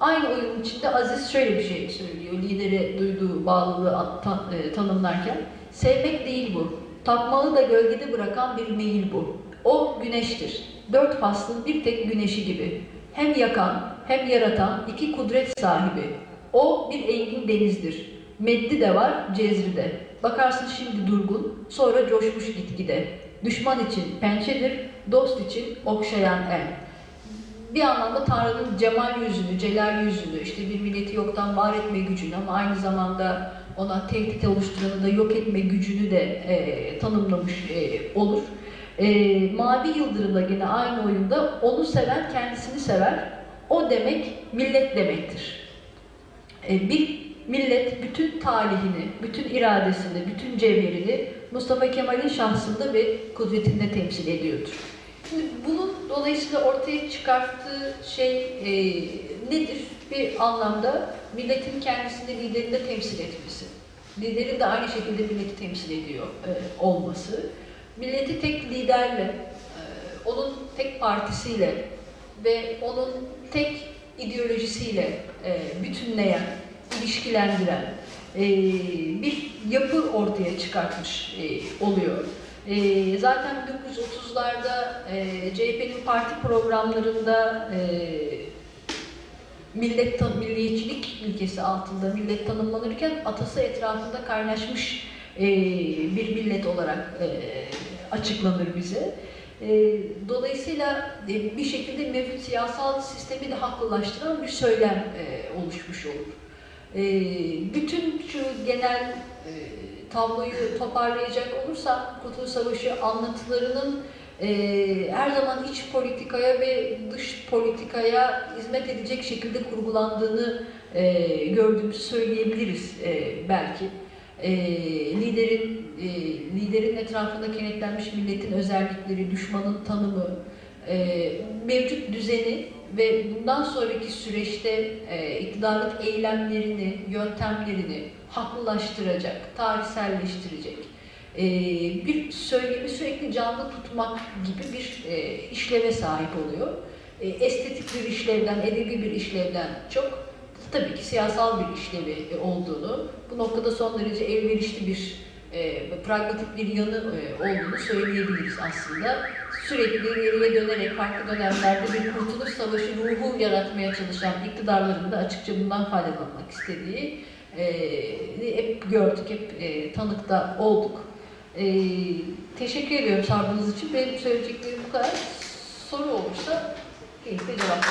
Aynı oyunun içinde Aziz şöyle bir şey söylüyor, lidere duyduğu bağlılığı e, tanımlarken. Sevmek değil bu, takmalı da gölgede bırakan bir meyil bu. O güneştir, dört faslın bir tek güneşi gibi. Hem yakan hem yaratan iki kudret sahibi. O bir engin denizdir. Meddi de var, cezri de. Bakarsın şimdi durgun, sonra coşmuş gitgide. Düşman için pençedir, dost için okşayan el bir anlamda Tanrı'nın cemal yüzünü, celal yüzünü, işte bir milleti yoktan var etme gücünü ama aynı zamanda ona tehdit oluşturanı da yok etme gücünü de e, tanımlamış e, olur. E, Mavi Yıldırım'da yine aynı oyunda onu seven kendisini sever. O demek millet demektir. E, bir millet bütün talihini, bütün iradesini, bütün cevherini Mustafa Kemal'in şahsında ve kudretinde temsil ediyordur. Şimdi bunun dolayısıyla ortaya çıkarttığı şey e, nedir? Bir anlamda milletin kendisini liderinde temsil etmesi. Liderin de aynı şekilde milleti temsil ediyor e, olması. Milleti tek liderle, e, onun tek partisiyle ve onun tek ideolojisiyle e, bütünleyen, ilişkilendiren e, bir yapı ortaya çıkartmış oluyor. Zaten 1930'larda e, CHP'nin parti programlarında e, millet milliyetçilik ilkesi altında millet tanımlanırken atası etrafında kaynaşmış bir millet olarak açıklanır bize. E, dolayısıyla e, bir şekilde mevcut siyasal sistemi de haklılaştıran bir söylem e, oluşmuş olur. E, bütün şu genel e, tabloyu toparlayacak olursam Kurtuluş Savaşı anlatılarının her zaman iç politikaya ve dış politikaya hizmet edecek şekilde kurgulandığını e, gördüğümüzü söyleyebiliriz e, belki. E, liderin e, liderin etrafında kenetlenmiş milletin özellikleri, düşmanın tanımı, e, mevcut düzeni ve bundan sonraki süreçte e, iktidarlık eylemlerini, yöntemlerini haklılaştıracak, tarihselleştirecek e, bir söylemi sürekli canlı tutmak gibi bir e, işleve sahip oluyor. E, estetik bir işlevden, edebi bir işlevden çok tabii ki siyasal bir işlevi e, olduğunu, bu noktada son derece elverişli bir e, pragmatik bir yanı e, olduğunu söyleyebiliriz aslında. Sürekli geriye dönerek farklı dönemlerde bir kurtuluş savaşı ruhu yaratmaya çalışan iktidarların da açıkça bundan faydalanmak istediği e, hep gördük, hep e, tanıkta olduk. E, teşekkür ediyorum sabrınız için. Benim söyleyeceklerim bu kadar. Soru olursa keyifle cevap